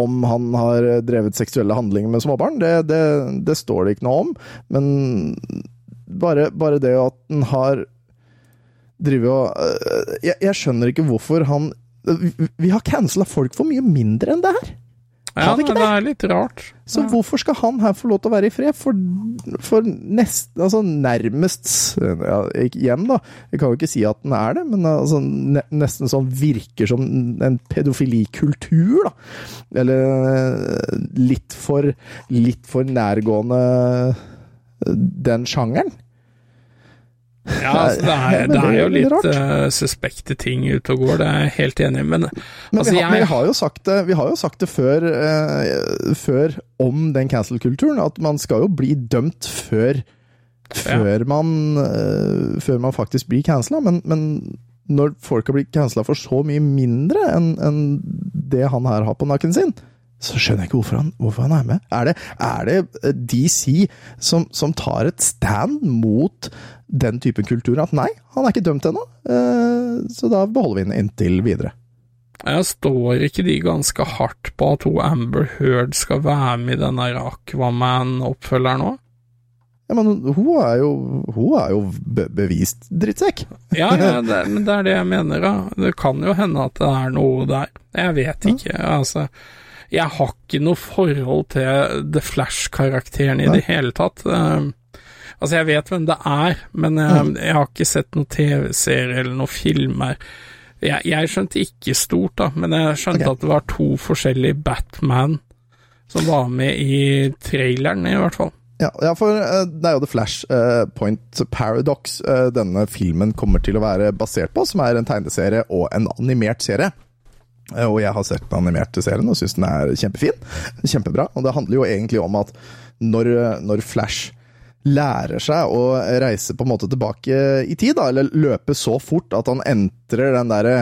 om han har drevet seksuelle handlinger med småbarn. Det, det, det står det ikke noe om. Men bare, bare det at han har drevet og øh, jeg, jeg skjønner ikke hvorfor han vi- Vi har cancela folk for mye mindre enn det her. Ja, ikke det er litt rart. Så Ja. hvorfor skal han her få lov til å være i fred? For, for nest, altså nærmest ja, Igjen, da. Jeg kan jo ikke si at den er det, men altså, ne, nesten sånn virker som en pedofilikultur, da. Eller eh, litt for, litt for nærgående eh, den sjangeren. Ja, altså, det, er, det er det jo litt eh, suspekte ting ute og går, det er jeg helt enig i, men Men altså, vi, har, jeg... vi har jo sagt det, vi har jo sagt det før, uh, før om den cancel-kulturen, at man skal jo bli dømt før, før, man, uh, før man faktisk blir cancela. Men, men når folk har blitt cancela for så mye mindre enn enn det han her har på nakken sin, så skjønner jeg ikke hvorfor han, hvorfor han er med. Er det, er det eh, DC som, som tar et stand mot den typen kultur? At nei, han er ikke dømt ennå, eh, så da beholder vi den inntil videre. Jeg står ikke de ganske hardt på at hun Amber Heard skal være med i denne Aquaman-oppfølgeren òg? Ja, men hun er jo, hun er jo be bevist drittsekk. Ja, ja [laughs] det, men det er det jeg mener, Ja. Det kan jo hende at det er noe der. Jeg vet ikke, altså. Jeg har ikke noe forhold til The Flash-karakteren i det hele tatt. Eh, altså, jeg vet hvem det er, men jeg, jeg har ikke sett noen TV-serie eller noen filmer. Jeg, jeg skjønte ikke stort, da, men jeg skjønte okay. at det var to forskjellige Batman som var med i traileren, i hvert fall. Ja, ja, for eh, det er jo The Flash eh, Point Paradox eh, denne filmen kommer til å være basert på, som er en tegneserie og en animert serie. Eh, Og jeg har sett den animerte serien og syns den er kjempefin. Kjempebra. Og det handler jo egentlig om at når, når Flash lærer seg å reise på en måte tilbake i tid, da, eller løpe så fort at han entrer den derre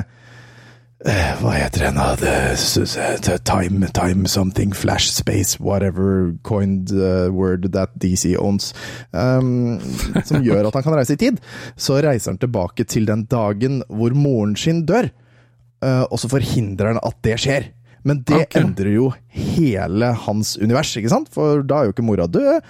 eh, hva heter den? av Time, time something, flash space, whatever coined uh, word that DC owns. Um, som gjør at han kan reise i tid. Så reiser han tilbake til den dagen hvor moren sin dør, og så forhindrer han at det skjer. Men det okay. endrer jo hele hans univers, ikke sant? For da er jo ikke mora død,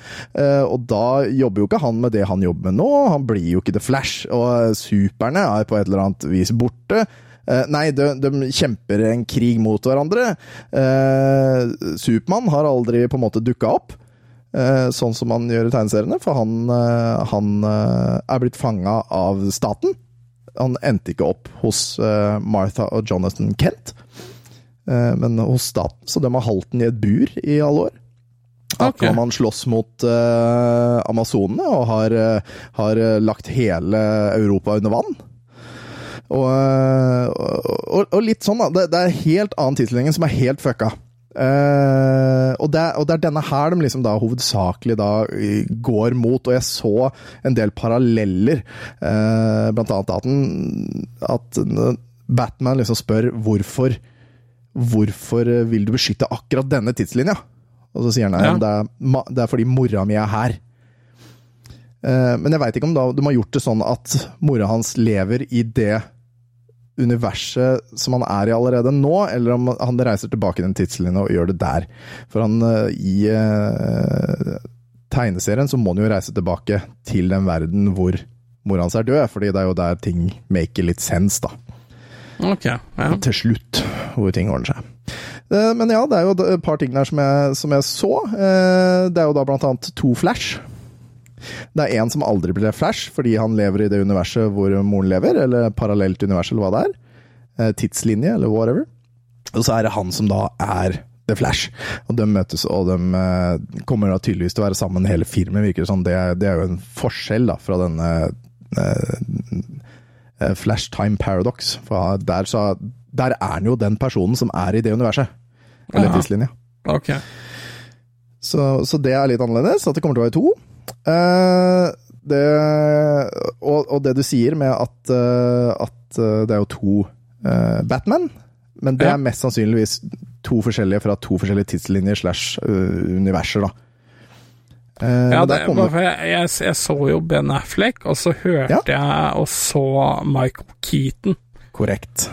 eh, og da jobber jo ikke han med det han jobber med nå. Han blir jo ikke The Flash, og superne er på et eller annet vis borte. Eh, nei, de, de kjemper en krig mot hverandre. Eh, Supermann har aldri på en måte dukka opp, eh, sånn som han gjør i tegneseriene, for han, eh, han eh, er blitt fanga av staten. Han endte ikke opp hos eh, Martha og Jonathan Kent, eh, men hos staten, så de har holdt den i et bur i alle år. at man slåss mot uh, amazonene og har, har lagt hele Europa under vann. Og, og, og litt sånn, da. Det, det er helt annen tidslinje som er helt fucka. Eh, og, det, og det er denne her de liksom da hovedsakelig da eh, går mot, og jeg så en del paralleller. Uh, blant annet at, den, at Batman liksom spør hvorfor Hvorfor eh, vil du beskytte akkurat denne tidslinja? Og så sier han ja. det, er, det er fordi mora mi er her. Uh, men jeg veit ikke om da de har gjort det sånn at mora hans lever i det universet som han er i allerede nå, eller om han reiser tilbake i den tidslinja og gjør det der. For han eh, i eh, tegneserien så må han jo reise tilbake til den verden hvor mora hans er død, fordi det er jo der ting maker litt sense, da Ok, ja. til slutt, hvor ting ordner seg. Eh, Men ja, det er jo et par ting der som jeg, som jeg så. Det er jo da blant annet to Flash. Det er en som aldri blir Flash, fordi han lever i det universet hvor moren lever, eller parallelt univers, eller hva det er. Eh, Tidslinje, eller whatever. Og så er det han som da er The Flash. Og de møtes, og de eh, kommer da tydeligvis til å være sammen hele filmen, virker det sånn. Det, er- det er jo en forskjell da, fra denne eh, Flash Time Paradox. For der, så, der er han jo den personen som er i det universet. Eller Ja. tidslinja. Ok. Så, så det er litt annerledes, at det kommer til å være to. Eh, det, og, og det du sier med at, eh, at eh, det er jo to Batman, men det Ja. er mest sannsynligvis to forskjellige fra to forskjellige tidslinjer slash universer, da. Uh, Ja, det, kommer- jeg, jeg, jeg så jo Ben Affleck, og så hørte jeg og så Michael Keaton. Korrekt.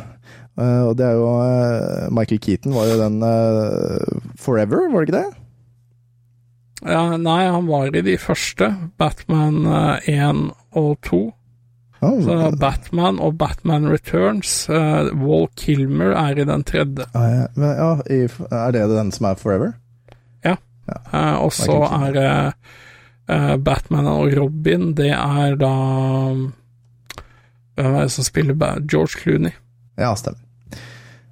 Uh, og det er jo uh, Michael Keaton var jo den Forever, var det ikke det? Ja, nei, han var i de første, Batman eh, 1 og 2. Oh, Så Batman og Batman Returns. Uh, Wall Kilmer er i den tredje. Ah, ja, men, ja, i, er det den som er Forever? Eh, og så er det eh, Batman og Robin, det er da Hvem er det som spiller George Clooney. Ja, stemmer.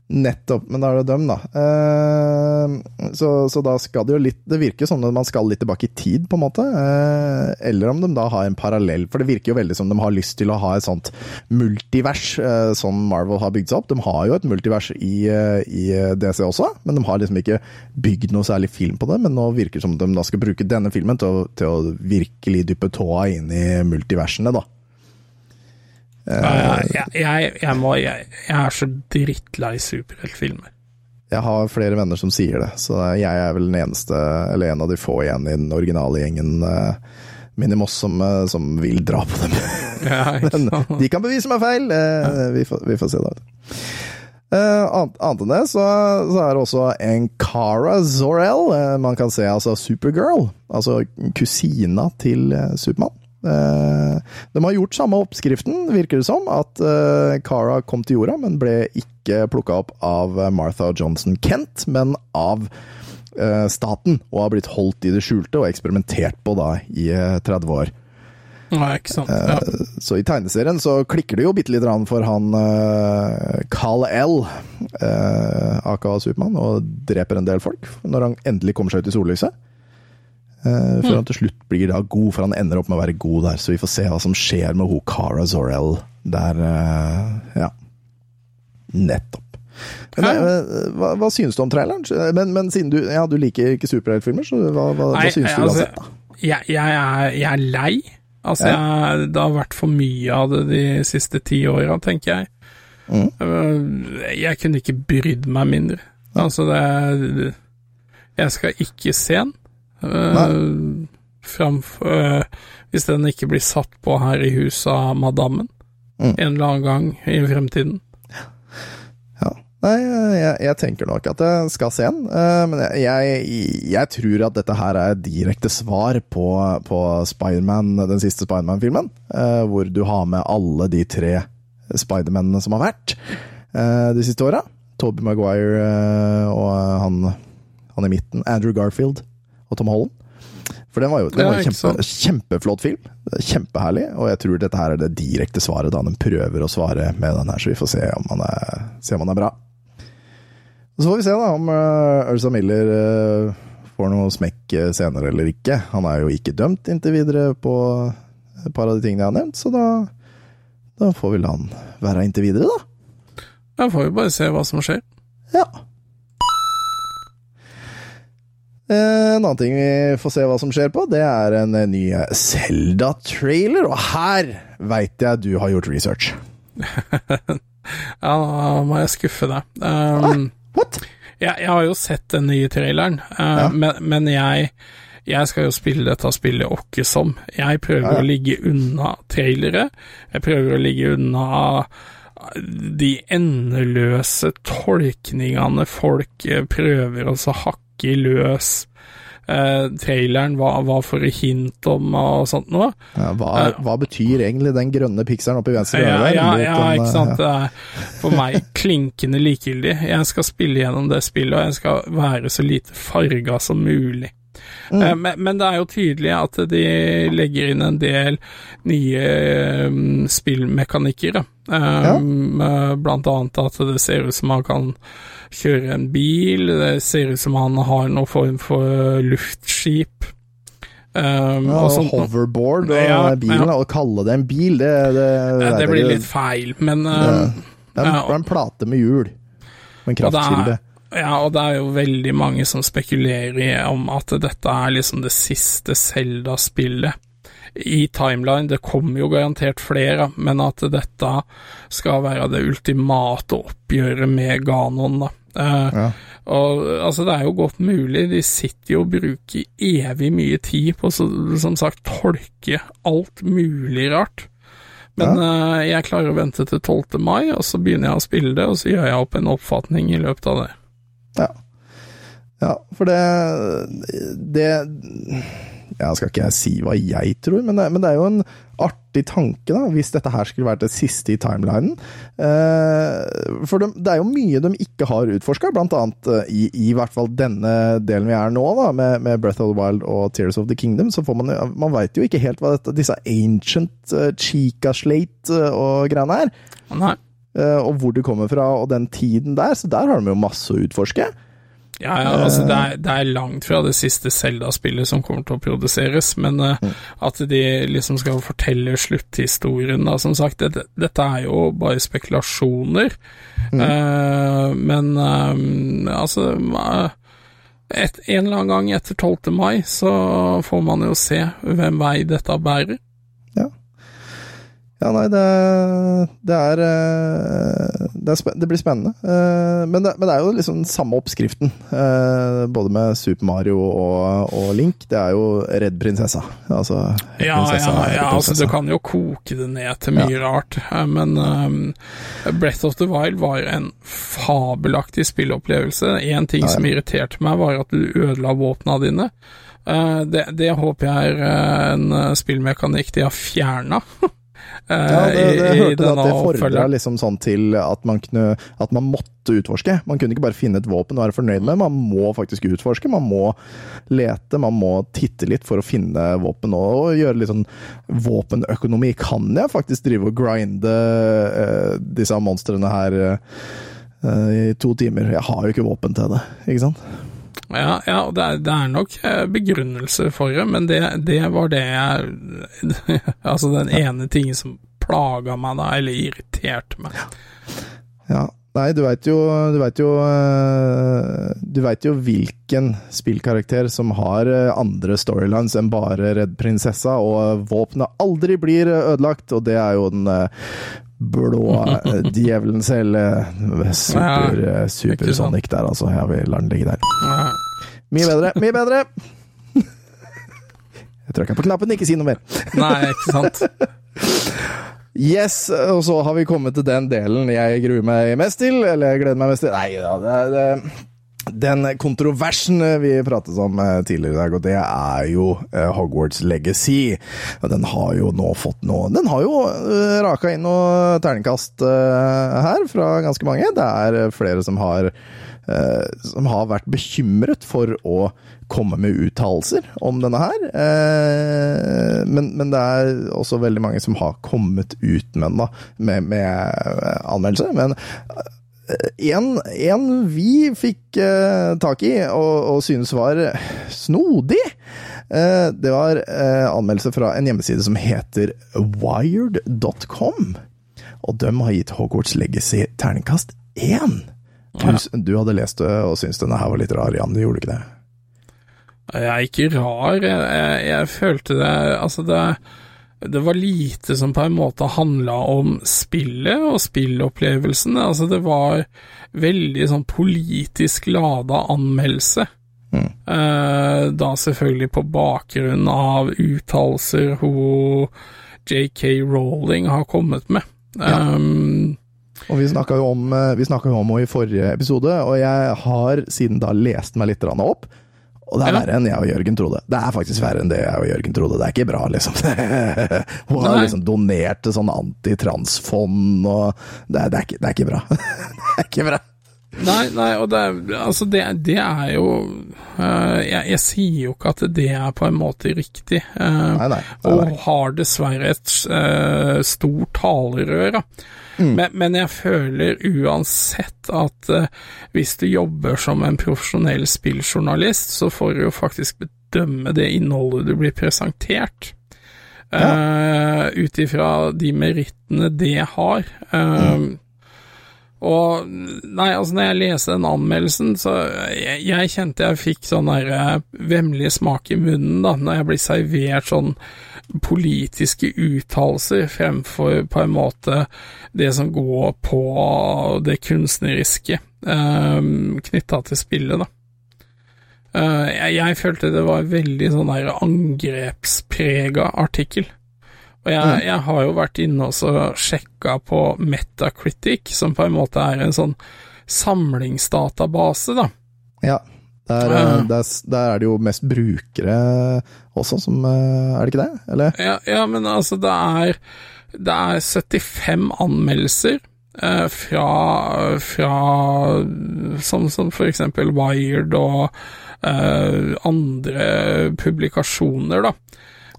Nettopp, men da er det dem, da. Eh, så, så da skal det jo litt Det virker som om man skal litt tilbake i tid, på en måte. Eh, eller om de da har en parallell, for det virker jo veldig som de har lyst til å ha et sånt multivers, eh, som Marvel har bygd seg opp. De har jo et multivers i, eh, i DC også, men de har liksom ikke bygd noe særlig film på det. Men nå virker det som de da skal bruke denne filmen til å, til å virkelig dyppe tåa inn i multiversene, da. Jeg, jeg, jeg, jeg, må, jeg, er så drittlei superheltfilmer. Jeg har flere venner som sier det, så jeg er vel den eneste, eller en av de få igjen i den originale gjengen uh, Moss som, eh, som vil dra på dem. [laughs] Ja, Men de kan bevise meg feil! eh, vi, får, vi får se, da. Uh, annet, enn det, så, så er det også en Cara Zor-El. Eh, man kan se altså Supergirl, altså kusina til uh, Supermann. Eh, de har gjort samme oppskriften, virker det som. At eh, Cara kom til jorda, men ble ikke plukka opp av Martha Johnson Kent, men av eh, staten. Og har blitt holdt i det skjulte og eksperimentert på da i eh, 30 år. Nei, ikke sant. Ja. Så i tegneserien så klikker det jo bitte lite grann for han Carl L, aka Supermann, og dreper en del folk når han endelig kommer seg ut i sollyset. Uh, før han til slutt blir da god, for han ender opp med å være god der. Så vi får se hva som skjer med ho Cara Zor-El der. uh, ja. Nettopp. Men, uh, hva, hva synes du om traileren? Men, men siden du, ja, du liker ikke superheltfilmer, så hva, hva, hva Nei, synes du altså, uansett, da? Jeg, jeg, er, jeg er lei. Altså, jeg, det har vært for mye av det de siste ti åra, tenker jeg. Mm. Jeg kunne ikke brydd meg mindre. Altså, det Jeg skal ikke se den. Uh, framfor uh, Hvis den ikke blir satt på her i huset av madammen Mm. en eller annen gang i fremtiden. Ja. Nei, jeg, jeg tenker nok at jeg skal se den, uh, men jeg, jeg, tror at dette her er direkte svar på, på Spiderman, den siste Spiderman-filmen, eh, hvor du har med alle de tre Spidermennene som har vært eh, de siste åra. Toby Maguire eh, og han, han i midten, Andrew Garfield og Tom Holland. For den var jo, den var jo kjempe, kjempeflott film. Kjempeherlig. Og jeg tror dette her er det direkte svaret da den prøver å svare med den her, så vi får se om han er, se om han er bra. Så får vi se da om uh, Ursa Miller uh, får noe smekk eh, senere eller ikke. Han er jo ikke dømt inntil videre på et par av de tingene jeg har nevnt, så da, da får vel han være inntil videre, da. Da får vi bare se hva som skjer. Ja. Eh, En annen ting vi får se hva som skjer på, det er en eh, ny Zelda-trailer, og her veit jeg du har gjort research. [laughs] Ja, da må jeg skuffe deg. Um, What? jeg, jeg har jo sett den nye traileren, uh, Ja. men, men jeg jeg skal jo spille dette spillet åkke som. Jeg prøver Ja, å ligge unna trailere. Jeg prøver å ligge unna de endeløse tolkningene folk prøver å så hakke i løs. Eh, traileren var får det hint om og sånt noe. Ja, hva, hva betyr egentlig den grønne pikselen oppe i venstre Ja, der? ja, mot ja, ikke eh, sant. Det er for meg klinkende likegyldig. Jeg skal spille gjennom det spillet, og jeg skal være så lite farga som mulig. Mm. Eh, Men, men det er jo tydelig at de legger inn en del nye um, spillmekanikker. Um, eh, Blant annet at det ser ut som man kan kjøre en bil, det ser ut som han har noen form for luftskip. Um, Ja, og sånt hoverboard og Ja, bilen, ja. å kalle det en bil, det, det, det, det blir litt feil, men Det uh, er en, ja, det en plate med hjul. Og en kraftkilde. Ja, og det er jo veldig mange som spekulerer i om at dette er liksom det siste Zelda-spillet i timeline. Det kommer jo garantert flere, men at dette skal være det ultimate oppgjøret med Ganon, da. Eh, Ja. Og altså, det er jo godt mulig, de sitter jo og bruker evig mye tid på så, som sagt tolke alt mulig rart. Men eh, jeg klarer å vente til 12. mai, og så begynner jeg å spille det, og så gjør jeg opp en oppfatning i løpet av det. Ja. ja, for det Det ja, skal ikke jeg si hva jeg tror, men det, men det er jo en artig tanke, da, hvis dette her skulle vært det siste i timelinen. Eh, for de, det er jo mye de ikke har utforska, blant annet eh, i, i hvert fall denne delen vi er nå, da, med, med Breath of the Wild og Tears of the Kingdom. Så får man Man veit jo ikke helt hva dette, disse ancient uh, Chica Slate eh, og greiene er. Nei. eh, og hvor de kommer fra, og den tiden der. Så der har de jo masse å utforske. Ja, ja, altså det er, det er langt fra det siste Zelda-spillet som kommer til å produseres, men uh, at de liksom skal fortelle slutthistorien, da, som sagt, det, dette er jo bare spekulasjoner. Eh, men um, altså eh, et, En eller annen gang etter 12. mai så får man jo se hvem vei dette bærer. Ja, nei, det, det er eh, det, er det blir spennende. Eh, Men det, men det er jo liksom den samme oppskriften. eh, Både med Super Mario og, og Link. Det er jo redd prinsessa. Altså Ja, prinsessa ja, ja altså du kan jo koke det ned til mye rart, eh, men um, Breath of the Wild var en fabelaktig spillopplevelse. En ting Ja, ja. som irriterte meg, var at du ødela våpna dine. Eh, det, det håper jeg er en spillmekanikk de har fjerna. [laughs] Ja, det, det hørte du at det fordra liksom sånn til at man, kunne, at man måtte utforske. Man kunne ikke bare finne et våpen og være fornøyd med, man må faktisk utforske. Man må lete, man må titte litt for å finne våpen og gjøre litt sånn våpenøkonomi. Kan jeg faktisk drive og grinde uh, disse monstrene her uh, i to timer? Jeg har jo ikke våpen til det, ikke sant? Ja, ja det er, det er nok begrunnelse begrunnelser for det, men det, det var det jeg [laughs] Altså den ene tingen som plaga meg da, eller irriterte meg. Ja. Nei, du veit jo Du veit jo eh, Du vet jo hvilken spillkarakter som har eh, andre storylines enn bare Redd prinsessa, og våpenet aldri blir ødelagt, og det er jo den eh, blå eh, [laughs] djevelen selv. eh, Super, eh, super. Sonic der, altså. Jeg vil la den ligge der. Mye bedre, mye bedre! Jeg trykker på knappen, ikke si noe mer. Nei, ikke sant. [laughs] Yes, og så har vi kommet til den delen jeg gruer meg mest til, eller jeg gleder meg mest til. Nei da, det det, den kontroversen vi pratet om eh, tidligere i dag, og det er jo eh, Hogwarts Legacy. Den har jo nå fått noe Den har jo eh, raka inn noe terningkast eh, her fra ganske mange. Det er eh, flere som har eh, som har vært bekymret for å komme med uttalelser om denne her. Eh, men, men det er også veldig mange som har kommet ut med den, da, med, med anmeldelse. Men en, en vi fikk eh, tak i og, og synes var snodig, eh, det var eh, anmeldelse fra en hjemmeside som heter wired.com. Og de har gitt Hogwarts Legacy terningkast én. Du, du hadde lest det og syntes denne her var litt rar, Jan. Du gjorde ikke det? Jeg er ikke rar. Jeg, jeg, jeg følte det Altså, det, det var lite som på en måte handla om spillet og spillopplevelsen. Altså, det var veldig sånn politisk lada anmeldelse. Eh, da selvfølgelig på bakgrunn av uttalelser hun JK Rowling har kommet med. Um, Og vi snakka eh, jo om henne i forrige episode, og jeg har siden da lest meg litt opp. Og det er Ja. verre enn jeg og Jørgen trodde. Det er faktisk verre enn det jeg og Jørgen trodde. Det er ikke bra, liksom. [laughs] Hun har liksom donert til sånn antitransfond, og det er, det, er ikke, det er ikke bra. [laughs] det er ikke bra. Nei, nei, og det, altså det, det er jo uh, jeg, jeg sier jo ikke at det er på en måte riktig, uh, Nei, nei. nei, og har dessverre et uh, stort talerør. Mm. Men, men jeg føler uansett at hvis du jobber som en profesjonell spilljournalist, så får du jo faktisk bedømme det innholdet du blir presentert. Uh, Ut ifra de merittene det har. Eh, Og nei, altså når jeg leste den anmeldelsen, så jeg, jeg kjente jeg fikk sånn der eh, vemmelig smak i munnen da, når jeg blir servert sånn politiske uttalelser fremfor på en måte det som går på det kunstneriske eh, knytta til spillet, da. Eh, jeg, jeg følte det var en veldig sånn der angrepsprega artikkel. Og jeg, jeg har jo vært inne og så sjekka på Metacritic, som på en måte er en sånn samlingsdatabase, da. Ja. Der, eh, der, der er det jo mest brukere også, som eh, Er det ikke det? Eller? Ja, ja men altså, det er, det er 75 anmeldelser eh, fra, fra som, som for eksempel Wired og eh, andre publikasjoner, da.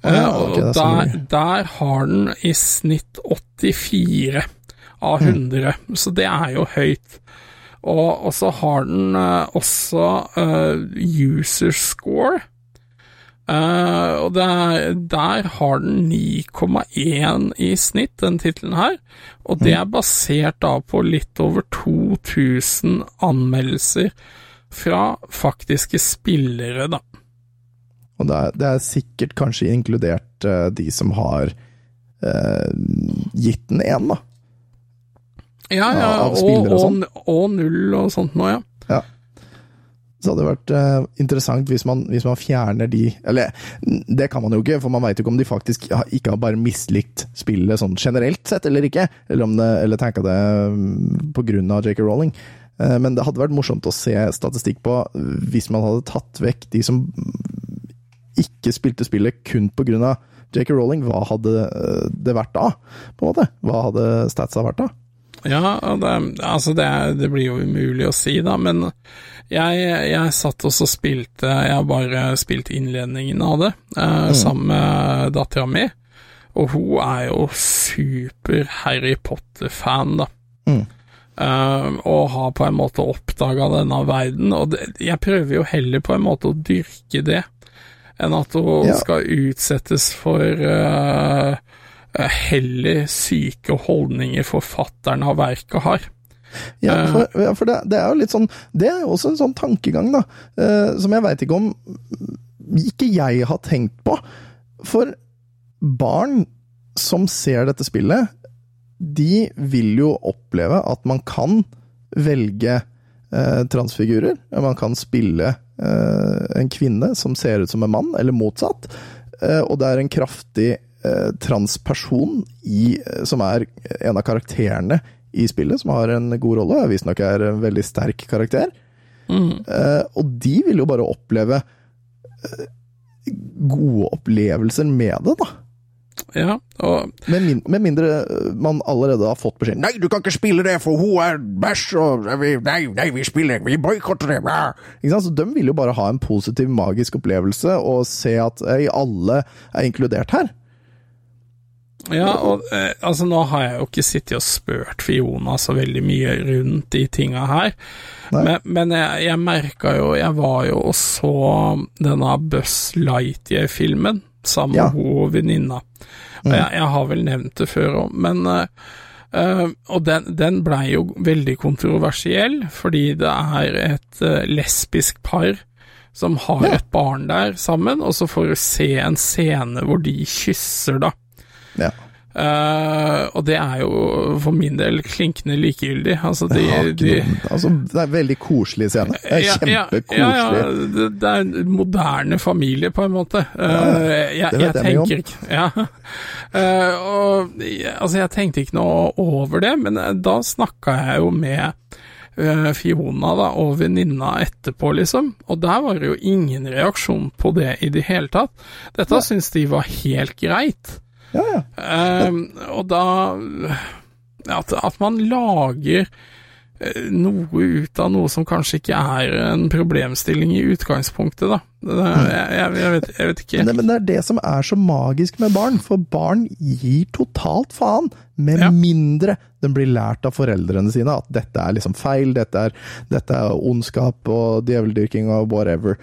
Ja, Eh, og det er der, der har den i snitt 84 av Mm. 100, så det er jo høyt. Og, så har den eh, også eh, user score. Og der, der har den 9,1 i snitt, den tittelen her. Og det er basert da på litt over 2000 anmeldelser fra faktiske spillere, da. Og det er, det er sikkert kanskje inkludert uh, de som har uh, gitt den én, da. Ja, ja, av og, og sånn. og, og null og sånt nå, ja. Ja. Så hadde det vært uh, interessant hvis man, hvis man fjerner de Eller det kan man jo ikke, for man veit jo ikke om de faktisk ikke har bare mislikt spillet sånn generelt sett eller ikke, eller om det, eller tenka det mm, på grunn av JK Rowling. Uh, Men det hadde vært morsomt å se statistikk på hvis man hadde tatt vekk de som ikke spilte spillet kun av JK Rowling. Hva hadde eh, det vært da, på en måte? Hva hadde statsa vært da? Ja, det, altså det, det blir jo umulig å si, da, men jeg, jeg satt også og spilte Jeg har bare spilt innledningen av det, eh, sammen med dattera mi, og hun er jo super Harry Potter-fan, da. Mm. Uh, og har på en måte oppdaga denne verden, og det, jeg prøver jo heller på en måte å dyrke det, enn at hun Ja. skal utsettes for uh, eh, heller syke holdninger forfatteren av verket har. Ja, Eh. for, for det, det er jo litt sånn Det er jo også en sånn tankegang, da, uh, som jeg veit ikke om ikke jeg har tenkt på. For barn som ser dette spillet, de vil jo oppleve at man kan velge uh, transfigurer. Man kan spille eh, en kvinne som ser ut som en mann, eller motsatt. Eh, og det er en kraftig eh, transperson i, som er en av karakterene i spillet, som har en god rolle. Visstnok er en veldig sterk karakter. Mm. og de vil jo bare oppleve eh, gode opplevelser med det, da. Ja, og Med, min, med mindre eh, man allerede har fått beskjed Nei, du kan ikke spille det, for hun er bæsj, og vi, nei, nei, vi spiller, vi boikotter det. bæ. ikke sant? Så de vil jo bare ha en positiv, magisk opplevelse og se at ei, alle er inkludert her. Ja, og eh, altså nå har jeg jo ikke sittet og spurt Fiona så veldig mye rundt de tinga her, Nei. men, men jeg, jeg merka jo Jeg var jo og så denne Buzz Lightyear-filmen sammen Ja. med hun venninna. Og jeg, jeg har vel nevnt det før òg, men eh, Og den, den blei jo veldig kontroversiell, fordi det er et uh, lesbisk par som har Ja. et barn der sammen, og så får du se en scene hvor de kysser, da. Ja. Eh, og det er jo for min del klinkende likegyldig. Altså, de, de altså, det er en veldig koselig scene. Det er ja, kjempekoselig. ja, ja, det, det er en moderne familie, på en måte. Uh, jeg, det vet jeg jeg mye om. ikke Ja. uh, [laughs] og altså, jeg tenkte ikke noe over det, men da snakka jeg jo med Fiona da, og venninna etterpå, liksom, og der var det jo ingen reaksjon på det i det hele tatt. Dette syns de var helt greit. Ja, ja. Eh, og da at, at man lager eh, noe ut av noe som kanskje ikke er en problemstilling i utgangspunktet, da. Jeg, jeg, jeg, vet, jeg vet ikke. Men det, men det er det som er så magisk med barn, for barn gir totalt faen. Med Ja. mindre de blir lært av foreldrene sine at dette er liksom feil, dette er, dette er ondskap og djeveldyrking og whatever.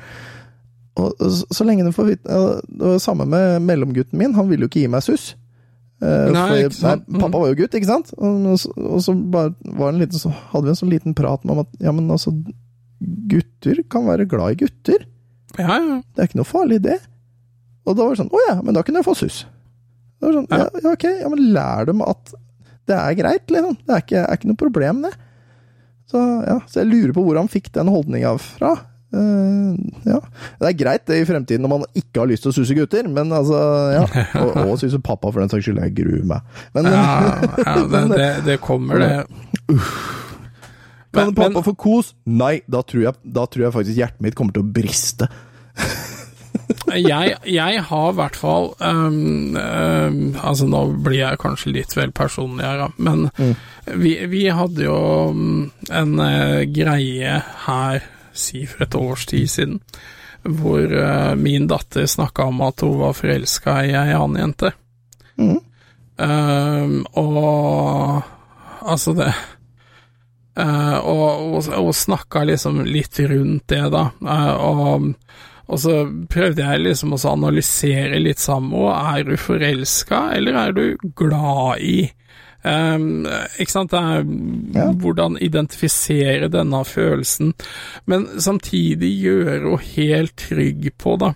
Og så, så lenge de får vite Det var samme med mellomgutten min, han ville jo ikke gi meg suss. Uh, Nei? Nei, pappa var jo gutt, ikke sant? Og, og, så- og så, bare var en liten, så hadde vi en sånn liten prat om at ja, men altså, gutter kan være glad i gutter. Ja, ja. Det er ikke noe farlig, det. Og da var det sånn, å ja, men da kunne jeg få sus. Var sånn, ja. Ja. ja, ok, ja, men lær dem at det er greit, liksom. Det er ikke, er ikke noe problem, det. Så ja, så jeg lurer på hvor han fikk den holdninga fra. Eh, ja. Det er greit det i fremtiden når man ikke har lyst til å suse gutter, men altså, ja. [laughs] Og, og suse pappa, for den saks skyld. Jeg gruer meg. Men, ja, [laughs] ja det, det, det kommer, det. kan Men- pappa men- få kos? Nei, da tror, jeg, da tror jeg faktisk hjertet mitt kommer til å briste. [laughs] jeg, jeg har i hvert fall um, um, Altså, nå blir jeg kanskje litt vel personlig her, men men vi, vi hadde jo um, en uh, greie her, si for et års tid siden, hvor uh, min datter snakka om at hun var forelska i ei annen jente. Mm. Um, og altså det uh, og, og snakka liksom litt rundt det, da. Uh, og, og så prøvde jeg liksom å analysere litt sammen. Og er du forelska, eller er du glad i? Um, ikke sant? Det er Ja. hvordan identifisere denne følelsen, men samtidig gjøre henne helt trygg på, da.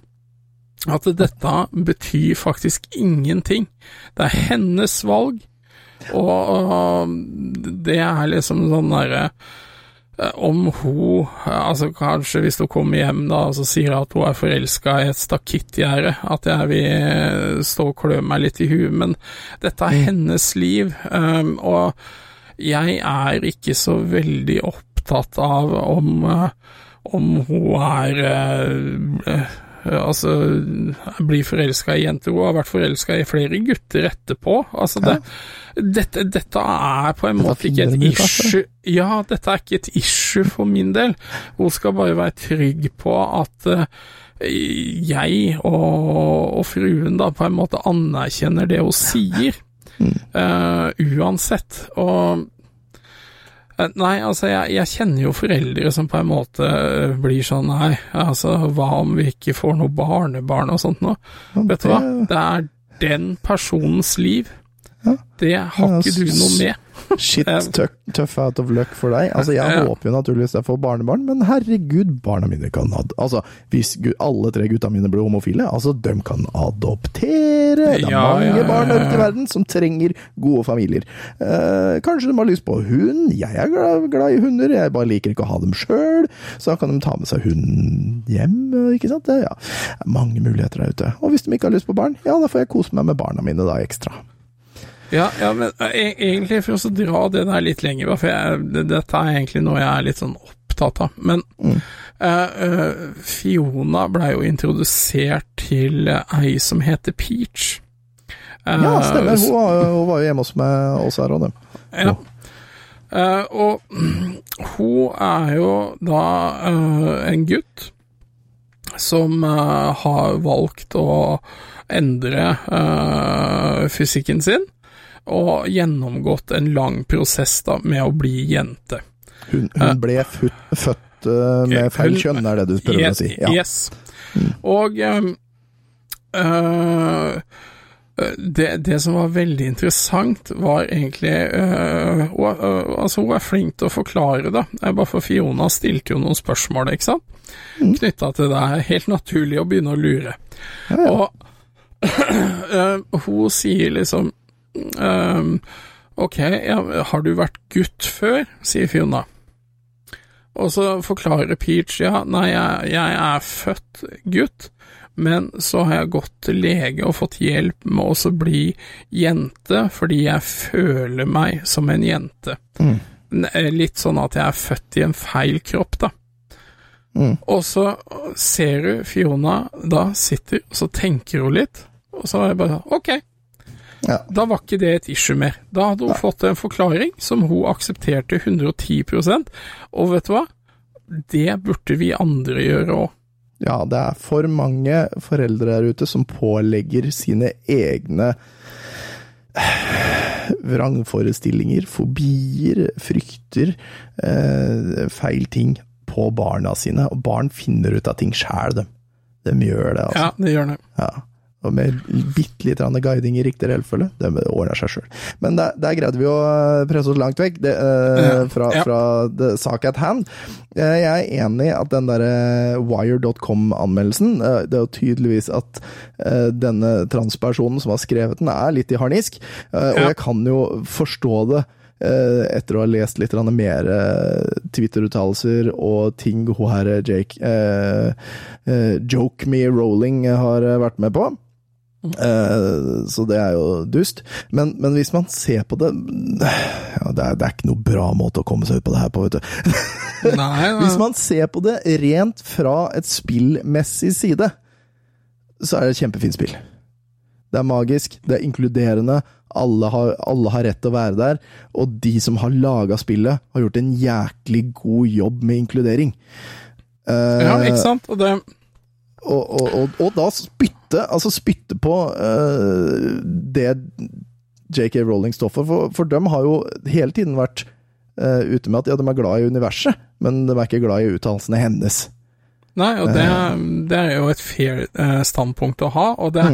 at dette betyr faktisk ingenting. Det er hennes valg, og, det er liksom sånn derre om hun, altså kanskje hvis hun kommer hjem da, og så sier at hun er forelska i et stakittgjerde, at jeg vil eh, stå og klø meg litt i huet, men dette er hennes liv, og jeg er ikke så veldig opptatt av om, eh, om hun er eh, eh, Altså, blir forelska i jenter. Hun har vært forelska i flere gutter etterpå. Altså, det, dette, dette er på en måte ikke et issue Ja, dette er ikke et issue for min del. Hun skal bare være trygg på at uh, jeg og, og fruen da på en måte anerkjenner det hun sier, uh, uansett. Og eh, Nei, altså, jeg, jeg kjenner jo foreldre som på en måte eh, blir sånn Nei, altså, hva om vi ikke får noe barnebarn og sånt noe? Vet du hva? Det er den personens liv. Ja. Det har Ja, ikke du noe med. Shit, tøff out of luck for deg. Altså, jeg Ja. håper jo naturligvis jeg får barnebarn, men herregud, barna mine kan ad Altså, hvis alle tre gutta mine blir homofile, altså, de kan adoptere! Det er Ja, mange ja, ja, barn ute i verden som trenger gode familier. Eh, kanskje de har lyst på hund? Jeg er glad, glad i hunder, jeg bare liker ikke å ha dem sjøl. Så da kan de ta med seg hunden hjem, ikke sant? Det, ja. det er mange muligheter der ute. Og hvis de ikke har lyst på barn, ja, da får jeg kose meg med barna mine da ekstra. Ja, ja, men e- egentlig for å dra det der litt lenger, for jeg, det- dette er egentlig noe jeg er litt sånn opptatt av. Men Mm. eh, Fiona blei jo introdusert til eh, ei som heter Peach. Uh, Ja, stemmer. Hun var, hun var jo hjemme hos meg oss her òg, det. Ja. Uh, og [clears throat] hun er jo da en gutt som har valgt å endre fysikken sin, og gjennomgått en lang prosess da med å bli jente. Hun, hun ble født, eh, med feil kjønn, er det du prøver å si? Ja. Yes. Og ehm, øh, det, det som var veldig interessant, var egentlig øh, hun, Altså, hun er flink til å forklare det. Bare for Fiona stilte jo noen spørsmål, ikke sant? Knytta til det er helt naturlig å begynne å lure. Ja, ja. Og øh, [clears throat] hun sier liksom øhm, Ok, ja, har du vært gutt før? sier Fiona. Og så forklarer Peach ja, nei, jeg, jeg er født gutt, men så har jeg gått til lege og fått hjelp med å bli jente, fordi jeg føler meg som en jente. Mm. Eh, Litt sånn at jeg er født i en feil kropp, da. Mm. Og så ser du Fiona da sitter, og så tenker hun litt, og så er det bare sånn, ok, Ja. da var ikke det et issue mer. Da hadde hun fått en forklaring som hun aksepterte 110% og vet du hva? Det burde vi andre gjøre òg. ja, det er for mange foreldre der ute som pålegger sine egne vrangforestillinger, fobier, frykter, eh, feil ting på barna sine. Og barn finner ut av ting sjæl, de. De gjør det, altså. Ja, det gjør det. Ja. Og med bitte litt grann guiding i riktig rekkefølge, det ordner seg sjøl. Men der, der greide vi å eh, presse oss langt vekk det, eh, fra, fra det, sak at hand. Eh, jeg er enig at den derre wire.com-anmeldelsen eh, Det er jo tydeligvis at eh, denne transpersonen som har skrevet den, er litt i harnisk. Eh, og jeg kan jo forstå det. eh, etter å ha lest litt mer eh, Twitter-uttalelser og ting hun her eh, Jake eh, eh, Joke Me Rolling har eh, vært med på. Eh, så det er jo dust. Men, men hvis man ser på det ja, det, er, det er ikke noe bra måte å komme seg ut på det her på, vet du. Nei, [laughs] Hvis man ser på det rent fra et spillmessig side, så er det et kjempefint spill. Det er magisk, det er inkluderende, alle har, alle har rett til å være der, og de som har laga spillet, har gjort en jæklig god jobb med inkludering. Eh, Ja, ikke sant? Og det og, og, og, og da spytte, altså spytte på uh, det JK Rowling står for, for, for de har jo hele tiden vært uh, ute med at ja, de er glad i universet, men de er ikke glad i uttalelsene hennes. Nei, og det, det er jo et fair eh, standpunkt å ha, og det,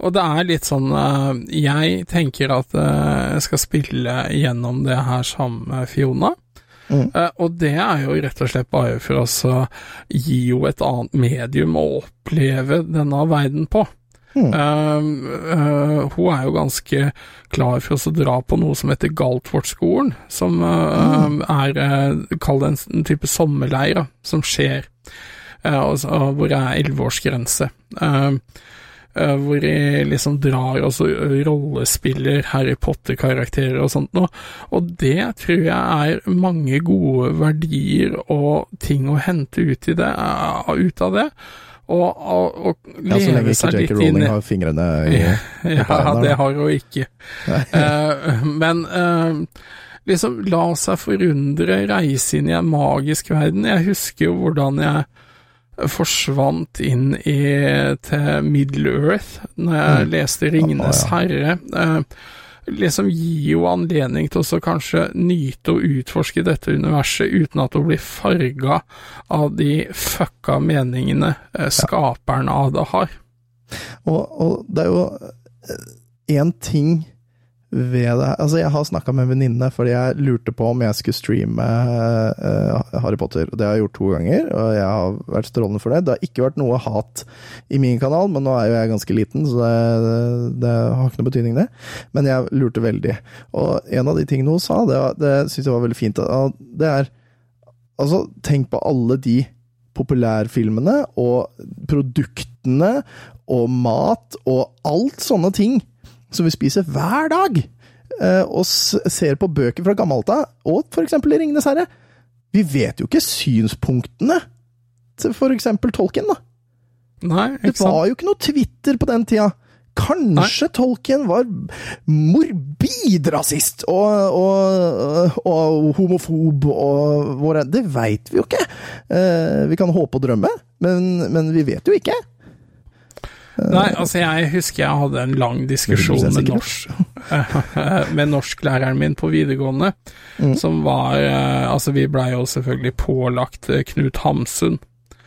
og det er litt sånn eh, Jeg tenker at eh, jeg skal spille gjennom det her sammen med Fiona. Eh, og det er jo rett og slett bare for å gi jo et annet medium å oppleve denne verden på. Mm. Uh, uh, hun er jo ganske klar for å dra på noe som heter Galtvortskolen, som uh, um, er uh, Kall det en, type sommerleir da, som skjer, uh, og, og hvor det er elleveårsgrense. Uh, hvor de liksom drar og så rollespiller Harry Potter-karakterer og sånt noe. Og det tror jeg er mange gode verdier og ting å hente ut, i det, uh, ut av det. Og, og, og Ja, så lenge ikke J.K. Rowling har fingrene i [laughs] ja, planen der, det har hun ikke. uh, men uh, liksom la seg forundre, reise inn i en magisk verden. Jeg husker jo hvordan jeg forsvant inn i, til Middle-earth når jeg Mm. leste Ringenes Ja, herre. Eh, liksom gir jo anledning til å kanskje nyte og utforske dette universet uten at hun blir farga av de fucka meningene eh, skaperen av det har. Og, og det er jo én ting ved det Altså, jeg har snakka med en venninne fordi jeg lurte på om jeg skulle streame uh, Harry Potter. Det har jeg gjort to ganger, og jeg har vært strålende for det. Det har ikke vært noe hat i min kanal, men nå er jo jeg ganske liten, så det, det har ikke noe betydning, det. Men jeg lurte veldig. Og en av de tingene hun sa, det, det syns jeg var veldig fint. Det er Altså, tenk på alle de populærfilmene og produktene og mat og alt sånne ting som vi spiser hver dag, eh, og ser på bøker fra gammelt av, og for eksempel i Ringenes herre. Vi vet jo ikke synspunktene til for eksempel Tolkien, da. Nei, Det ikke sant? var jo ikke noe Twitter på den tida. Kanskje Tolkien var morbid rasist og, og, og homofob og hvor Det veit vi jo ikke. Eh, vi kan håpe og drømme, men, men vi vet jo ikke. Nei, altså jeg husker jeg hadde en lang diskusjon med, norsk, [laughs] med norsklæreren min på videregående, Mm. som var eh, Altså, vi blei jo selvfølgelig pålagt eh, Knut Hamsun,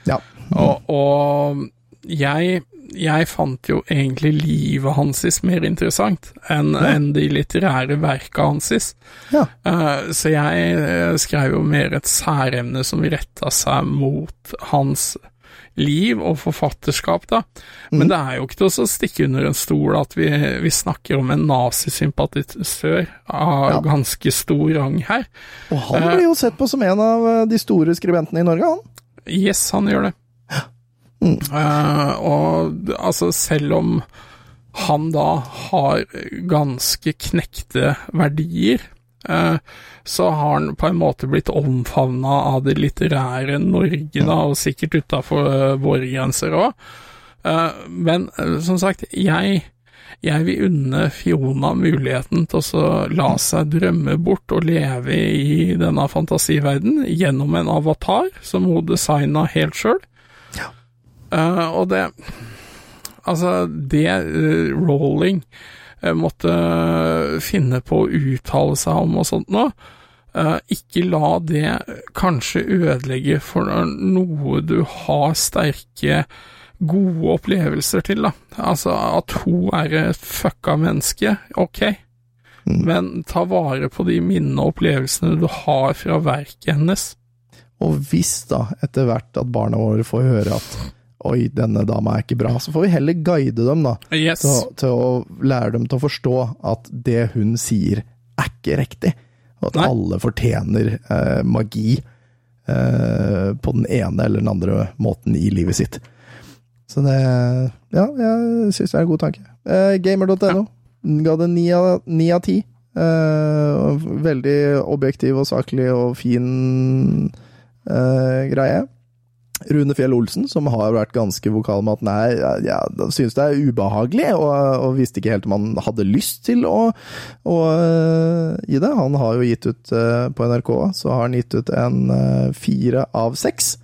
Ja. og, og jeg jeg fant jo egentlig livet hansis mer interessant enn Ja. en de litterære verka hansis. Ja. Eh, så jeg skrev jo mer et særemne som retta seg mot hans liv og forfatterskap, da. Men mm. det er jo ikke til å stikke under en stol at vi, vi snakker om en nazisympatisør av Ja. ganske stor rang her. Og han blir jo sett på som en av eh, de store skribentene i Norge, han. Yes, han gjør det. [gasps] Mm. Eh, og altså, selv om han da har ganske knekte verdier, så har han på en måte blitt omfavna av det litterære Norge, da, og sikkert utafor våre grenser òg. men eh, som sagt, jeg jeg vil unne Fiona muligheten til å la seg drømme bort og leve i denne fantasiverden gjennom en avatar som hun designa helt sjøl. og det Altså, det uh, Rolling eh, måtte finne på å uttale seg om og sånt nå, eh, ikke la det kanskje ødelegge for noe du har sterke gode opplevelser til, da. Altså at hun er et fucka menneske, ok, Mm. men ta vare på de minnene og opplevelsene du har fra verket hennes. Og hvis da, etter hvert, at barna våre får høre at oi, denne dama er ikke bra, så får vi heller guide dem, da. Yes. Til, til å lære dem til å forstå at det hun sier, er ikke riktig. Og at Nei. alle fortjener eh, magi eh, på den ene eller den andre måten i livet sitt. Så det Ja, jeg syns det er en god tanke. Eh, Gamer.no ga det ni av ni av ti. Eh, veldig objektiv og saklig og fin eh, greie. Rune Fjell Olsen, som har vært ganske vokal med at nei, han synes det er ubehagelig, og, og visste ikke helt om han hadde lyst til å, å uh, gi det. Han har jo gitt ut uh, på NRK, så har han gitt ut en uh, fire av seks.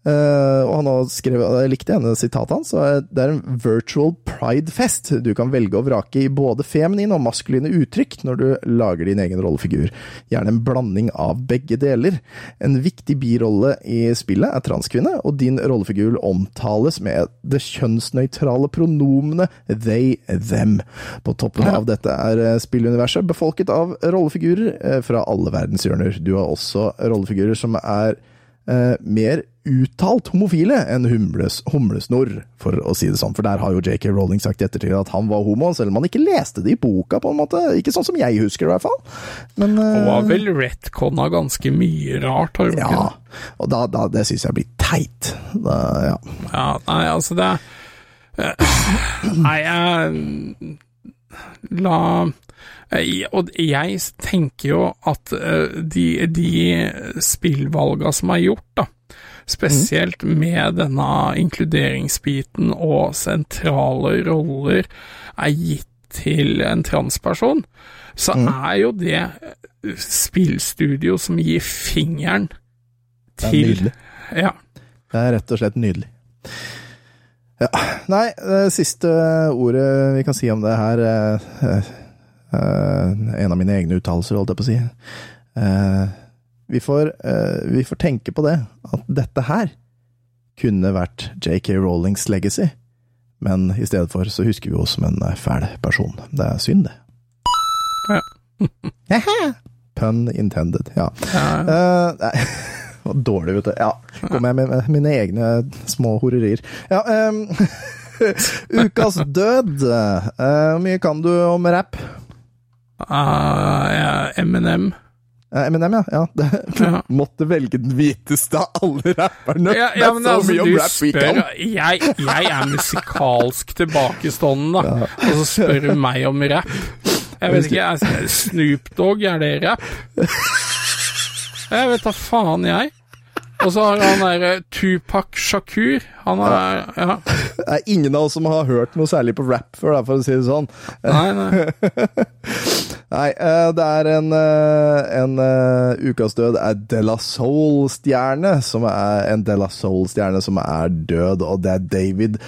Eh, og han har skrevet, jeg likte ene sitatet hans, så det er en virtual pride-fest. Du kan velge og vrake i både feminine og maskuline uttrykk når du lager din egen rollefigur. Gjerne en blanding av begge deler. En viktig birolle i spillet er transkvinne, og din rollefigur omtales med det kjønnsnøytrale pronomene they, them. På toppen av dette er eh, spilluniverset befolket av rollefigurer eh, fra alle verdenshjørner. Du har også rollefigurer som er eh, mer uttalt homofile enn humles, humlesnurr, for å si det sånn. For der har jo JK Rowling sagt i ettertid at han var homo, selv om han ikke leste det i boka, på en måte. Ikke sånn som jeg husker det, i hvert fall. Men eh, var vel retconna ganske mye rart, har du ikke Ja. Og da, da, det syns jeg blir teit. Da, ja. Ja, nei, altså det [clears throat] Nei, jeg La Og jeg tenker jo at eh, de, de spillvalga som er gjort, da, spesielt med denne inkluderingsbiten og sentrale roller er gitt til en transperson, så er jo det eh, spillstudio som gir fingeren til Det er nydelig. Ja. Det er rett og slett nydelig. Ja. Nei, det siste ordet vi kan si om det her eh, eh, eh, En av mine egne uttalelser, holdt jeg på å si. Eh, vi, får, eh, vi får tenke på det, at dette her kunne vært JK Rowlings legacy. Men i stedet for så husker vi oss som en eh, fæl person. Det er synd, det. Ja. [laughs] Pun intended. Ja. Ja. Uh, nei, [laughs] var dårlig, vet du. Ja, kom jeg med, mine egne små horerier. Ja, um, [laughs] Ukas død. Eh, Hvor mye kan du om rapp? Ja, M&M. Eh, Eminem, ja. ja det, [laughs] Ja. Måtte velge den hviteste av alle rapperne. Ja, Det ja, er men så altså, mye om rap vi kan. jeg, jeg er musikalsk tilbakestående, da, og så spør du meg om rapp. Jeg vet ikke, jeg, Snoop Dogg, er det rapp? Jeg vet da faen, jeg. Og så har han derre Tupac Shakur. Han er Ja. Det er ingen av oss som har hørt noe særlig på rap før, for å si det sånn. Nei, nei. [laughs] Nei, eh, det er en, eh, en eh, ukas død er De La Soul-stjerne, som er en De La Soul-stjerne som er død, og det er David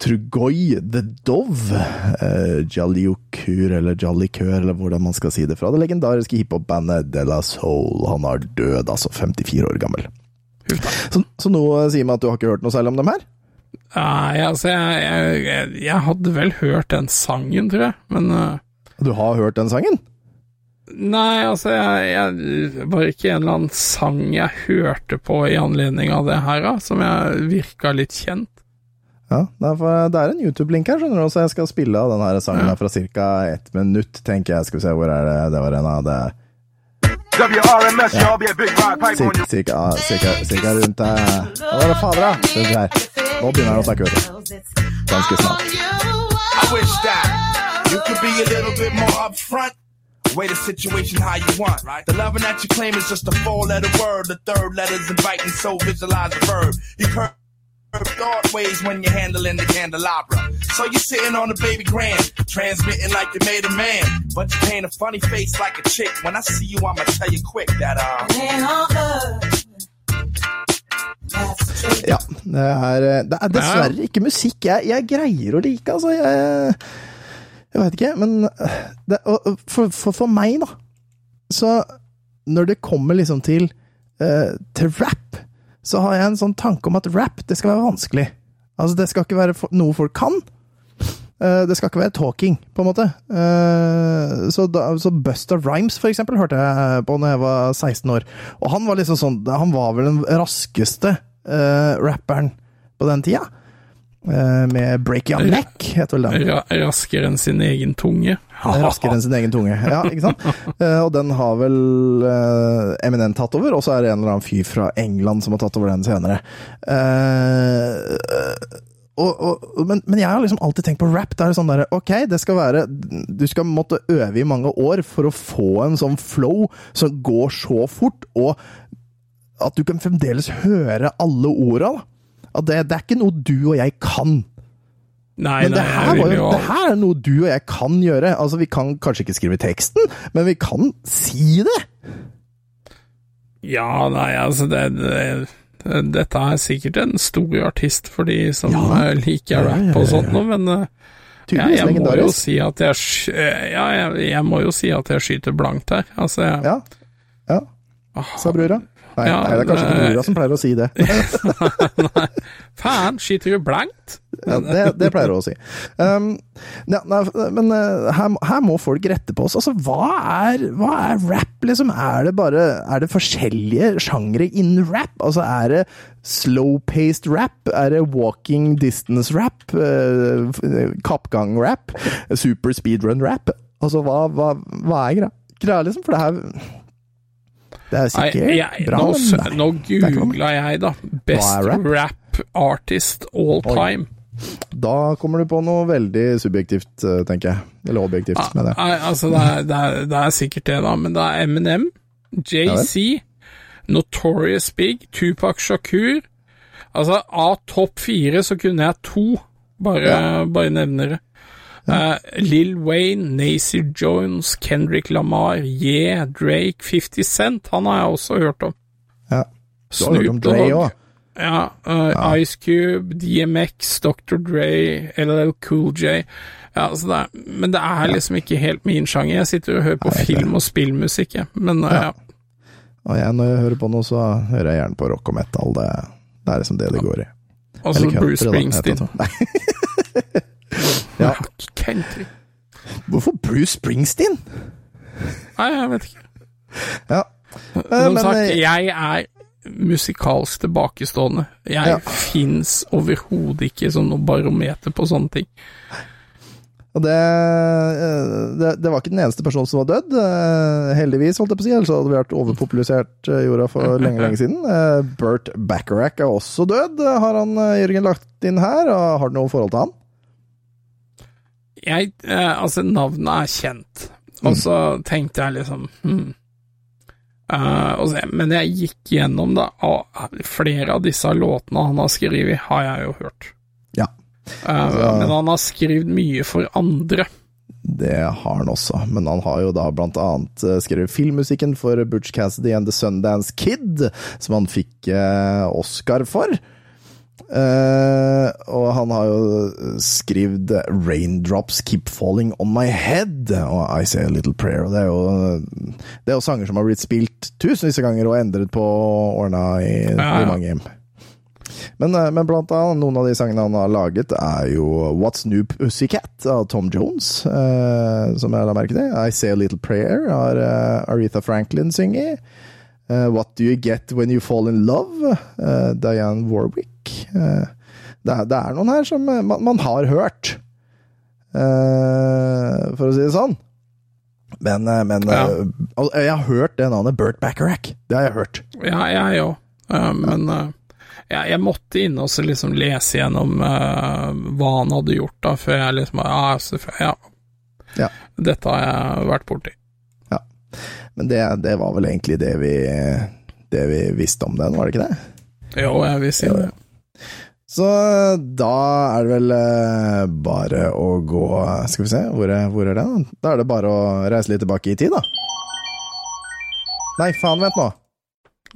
Trugoy The Dove. Eh, Jalliocur, eller Jallicur, eller hvordan man skal si det, fra det legendariske hiphop-bandet De La Soul. Han er død, altså 54 år gammel. Så, så nå eh, sier meg at du har ikke hørt noe særlig om dem her? Nei, altså, jeg, jeg, jeg, jeg hadde vel hørt den sangen, tror jeg, men uh, Du har hørt den sangen? Nei, altså, jeg, jeg var ikke en eller annen sang jeg hørte på i anledning av det her, da, som jeg virka litt kjent. Ja, det er, det er en YouTube-link her, skjønner du, så jeg skal spille av den her sangen Ja. fra ca. ett minutt, tenker jeg. Skal vi se, hvor er det? Det var en av det WRMS, y'all be a big ride pipe on Cirka, cirka, cirka, cirka rundt Hva var det fader, da? Se her. Nå begynner han å snakke, vet du. Ganske snart. I wish that you could be a little bit more upfront. Way the situation how you want. The loving that you claim is just a four-letter word. The third letter's inviting, so visualize the verb. You curve thought ways when you're handling the candelabra. So you're sitting on a baby grand, transmitting like you made a man. But you paint a funny face like a chick. When I see you, I'ma tell you quick that uh. Ja, det er, eh, det er dessverre ikke musikk jeg, jeg greier å like, altså. Jeg, jeg veit ikke, men eh, det, og- og for, for, for meg, da, så når det kommer liksom til, eh, til rap, så har jeg en sånn tanke om at rap, det skal være vanskelig. Altså, det skal ikke være noe folk kan. Eh, det skal ikke være talking, på en måte. Eh, så, så Busta Rhymes, for eksempel, hørte jeg på da jeg var 16 år. Og han var liksom sånn Han var vel den raskeste eh, rapperen på den tida. Med Break Your Neck, heter vel den. Ra raskere enn sin egen tunge. Raskere enn sin egen tunge. Ja, ikke sant? [laughs] Eh, og den har vel Eminent Eminem tatt over, og så er det en eller annen fyr fra England som har tatt over den senere. Eh, og, og, men, men jeg har liksom alltid tenkt på rap. Det er sånn der, ok, det skal være Du skal måtte øve i mange år for å få en sånn flow som går så fort, og at du kan fremdeles høre alle orda. det, det er ikke noe du og jeg kan. Nei, Men nei, det her, jo, jo det her er noe du og jeg kan gjøre. Altså, Vi kan kanskje ikke skrive teksten, men vi kan si det. Ja, nei, altså, det, det dette er sikkert en stor artist for de som Ja. eh, liker Ja, ja, rap ja, og sånt noe, men eh, jeg, jeg må jo si at jeg eh, Ja, jeg, jeg må jo si at jeg skyter blankt her. Altså, jeg, Ja. ja. Sa brura. Nei, Ja, nei, det er kanskje ikke det- som pleier å si det. [laughs] Faen, skyter du blankt? Ja, det, det pleier hun å si. Um, ja, nei, men uh, her, her må folk rette på oss. Altså, hva er, hva er rap, liksom? Er det bare Er det forskjellige sjangre innen rap? Altså, er det slow-paced rap? Er det walking distance-rap? Uh, Kappgang-rap? Super speedrun-rap? Altså, hva, hva, hva er greia, liksom? For det her Det er sikkert jeg, bra, nå, nei. nå googla jeg, da. Best rap? rap? artist all Oi. time. Da kommer du på noe veldig subjektivt, uh, tenker jeg. Eller objektivt, Ah, det. jeg. Nei, altså, det er, det, er, det er sikkert det, da, men det er Eminem, JC, Notorious Big, Tupac Shakur Altså, av topp fire så kunne jeg to, bare, bare nevne det. Eh, Lil Wayne, Nacy Jones, Kendrick Lamar, Yeah, Drake, 50 Cent, han har jeg også hørt om. Ja. Du har hørt om Dre òg? Ja, eh, Ice Cube, DMX, Dr. Dre, LL Cool J. Ja, altså det er, men det er liksom ikke helt min sjanger. Jeg sitter og hører på Nei, film og spillmusikk, jeg. Men uh, Ja. ja. Og jeg, når jeg hører på noe, så hører jeg gjerne på rock og metal. Det, det er liksom det det går i. Altså Bruce Springsteen. Nei. [laughs] ja. Country. Hvorfor Bruce Springsteen? Nei, jeg vet ikke. Ja. Som men, sagt, eh, jeg er musikalsk tilbakestående. Jeg Ja. fins overhodet ikke som noe barometer på sånne ting. Og det, eh, det, det var ikke den eneste personen som var dødd. eh, Heldigvis, holdt jeg på å si, ellers hadde vi vært overpopulisert eh, jorda for [laughs] lenge, lenge siden. Eh, Bert Bacharach er også død, har han eh, Jørgen lagt inn her. Har du noe forhold til han? Jeg, eh, altså, navnet er kjent, og Mm. så tenkte jeg liksom hmm. Eh, og så, Men jeg gikk gjennom da, og flere av disse låtene han har skrevet, har jeg jo hørt. Ja. Eh, Altså- men han har skrevet mye for andre. Det har han også, men han har jo da blant annet skrevet filmmusikken for Butch Cassidy and The Sundance Kid, som han fikk Oscar for. Eh, og han har jo skrevet 'Raindrops Keep Falling On My Head' og 'I Say A Little Prayer'. Og det er jo, det er jo sanger som har blitt spilt tusenvis av ganger og endret på og ordna i, Ja, i mange hjem. Men, eh, men blant annet, noen av de sangene han har laget, er jo What's New Pussycat av Tom Jones, eh, som jeg la merke til. I Say A Little Prayer har eh, Aretha Franklin synget. Eh, What Do You Get When You Fall In Love? Uh, Diane Warwick. Uh, det, er, det er noen her som man, man har hørt, for å si det sånn. Men, men Ja. jeg har hørt det navnet Bert Bacharach. Det har jeg hørt. Ja, jeg òg. men jeg, jeg måtte inn og liksom lese gjennom hva han hadde gjort, da, før jeg liksom Ja, selvfølgelig, ja. Ja. Dette har jeg vært borti. Men det, det var vel egentlig det vi, det vi visste om den, var det ikke det? Jo, jeg vil si det. Så da er det vel eh, bare å gå Skal vi se, hvor er, hvor er det? da? Er det bare å reise litt tilbake i tid, da. Nei, faen, vent nå.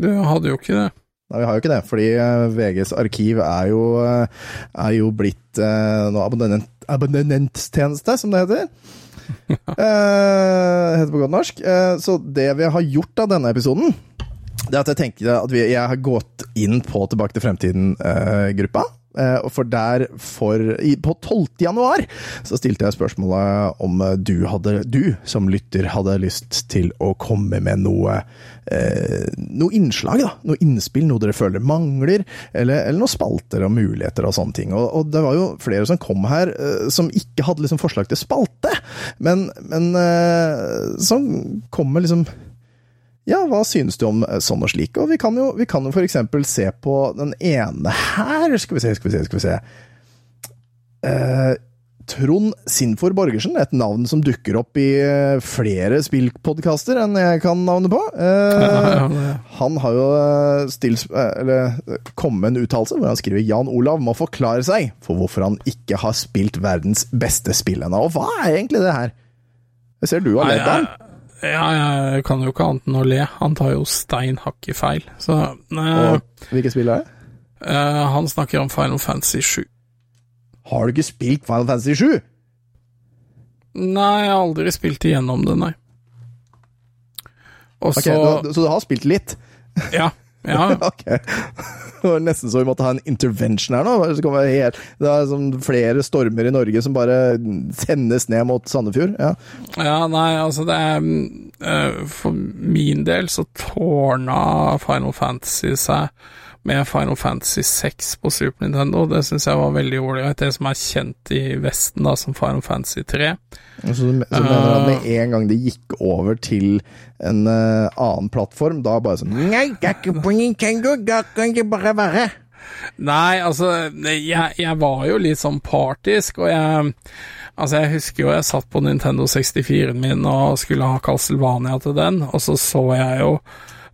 Du hadde jo ikke det. Nei, vi har jo ikke det, fordi eh, VGs arkiv er jo, eh, er jo blitt noe abonnent, abonnenttjeneste, som det heter. Eh, heter på godt norsk. Uh, så det vi har gjort av denne episoden, det er at jeg tenker at vi, jeg har gått inn på Tilbake til fremtiden-gruppa. Eh, og for der, for På 12. januar så stilte jeg spørsmålet om eh, du, hadde, du som lytter hadde lyst til å komme med noe eh, Noe innslag, da. Noe innspill, noe dere føler mangler. Eller, eller noen spalter og muligheter og sånne ting. Og, og det var jo flere som kom her eh, som ikke hadde liksom forslag til spalte, men, men eh, som kom med liksom ja, hva synes du om eh, sånn og slik? Og vi kan jo, vi kan jo for eksempel se på den ene her. Skal vi se, skal vi se, skal vi se. Eh, Trond Sinfor Borgersen, et navn som dukker opp i eh, flere spillpodkaster enn jeg kan navnet på. Eh, [laughs] han har jo stilt, eller, kommet med en uttalelse hvor han skriver Jan Olav må forklare seg for hvorfor han ikke har spilt verdens beste spill ennå. Og hva er egentlig det her? Jeg ser du har ledd av den. Ja, jeg kan jo ikke annet enn å le. Han tar jo stein hakk i feil. Så uh, Og hvilket spill er det? Uh, Han snakker om Final Fantasy 7. Har du ikke spilt Final Fantasy 7? Nei, jeg har aldri spilt igjennom det, nei. Og okay, så du, så du har spilt litt? Ja. Ja, [laughs] Ok. Det var nesten så vi måtte ha en intervention her nå. Det kommer helt- det er sånn flere stormer i Norge som bare sendes ned mot Sandefjord. Ja. Ja, nei, altså det er eh, For min del så tårna Final Fantasy seg med Final Fantasy 6 på Super Nintendo. Det syns jeg var veldig ålreit. Det som er kjent i Vesten da som Final Fantasy 3. Så, så mener du at med en gang det gikk over til en uh, annen plattform, da bare sånn Nei, det er ikke på Nintendo, da kan det bare være. Nei, altså, jeg, jeg var jo litt sånn partisk, og jeg Altså, jeg husker jo jeg satt på Nintendo 64-en min og skulle ha Castlevania til den, og så så jeg jo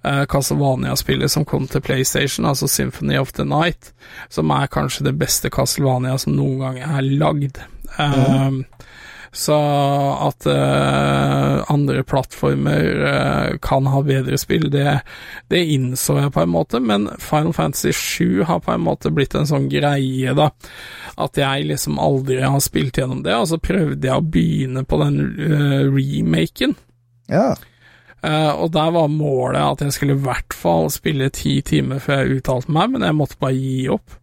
eh, Castlevania-spillet som kom til PlayStation, altså Symphony of the Night, som er kanskje det beste Castlevania som noen gang er lagd. Eh, Så at uh, andre plattformer uh, kan ha bedre spill, det, det innså jeg på en måte, men Final Fantasy 7 har på en måte blitt en sånn greie, da. At jeg liksom aldri har spilt gjennom det, og så prøvde jeg å begynne på den uh, remaken. Ja. Eh, og der var målet at jeg skulle i hvert fall spille ti timer før jeg uttalte meg, men jeg måtte bare gi opp.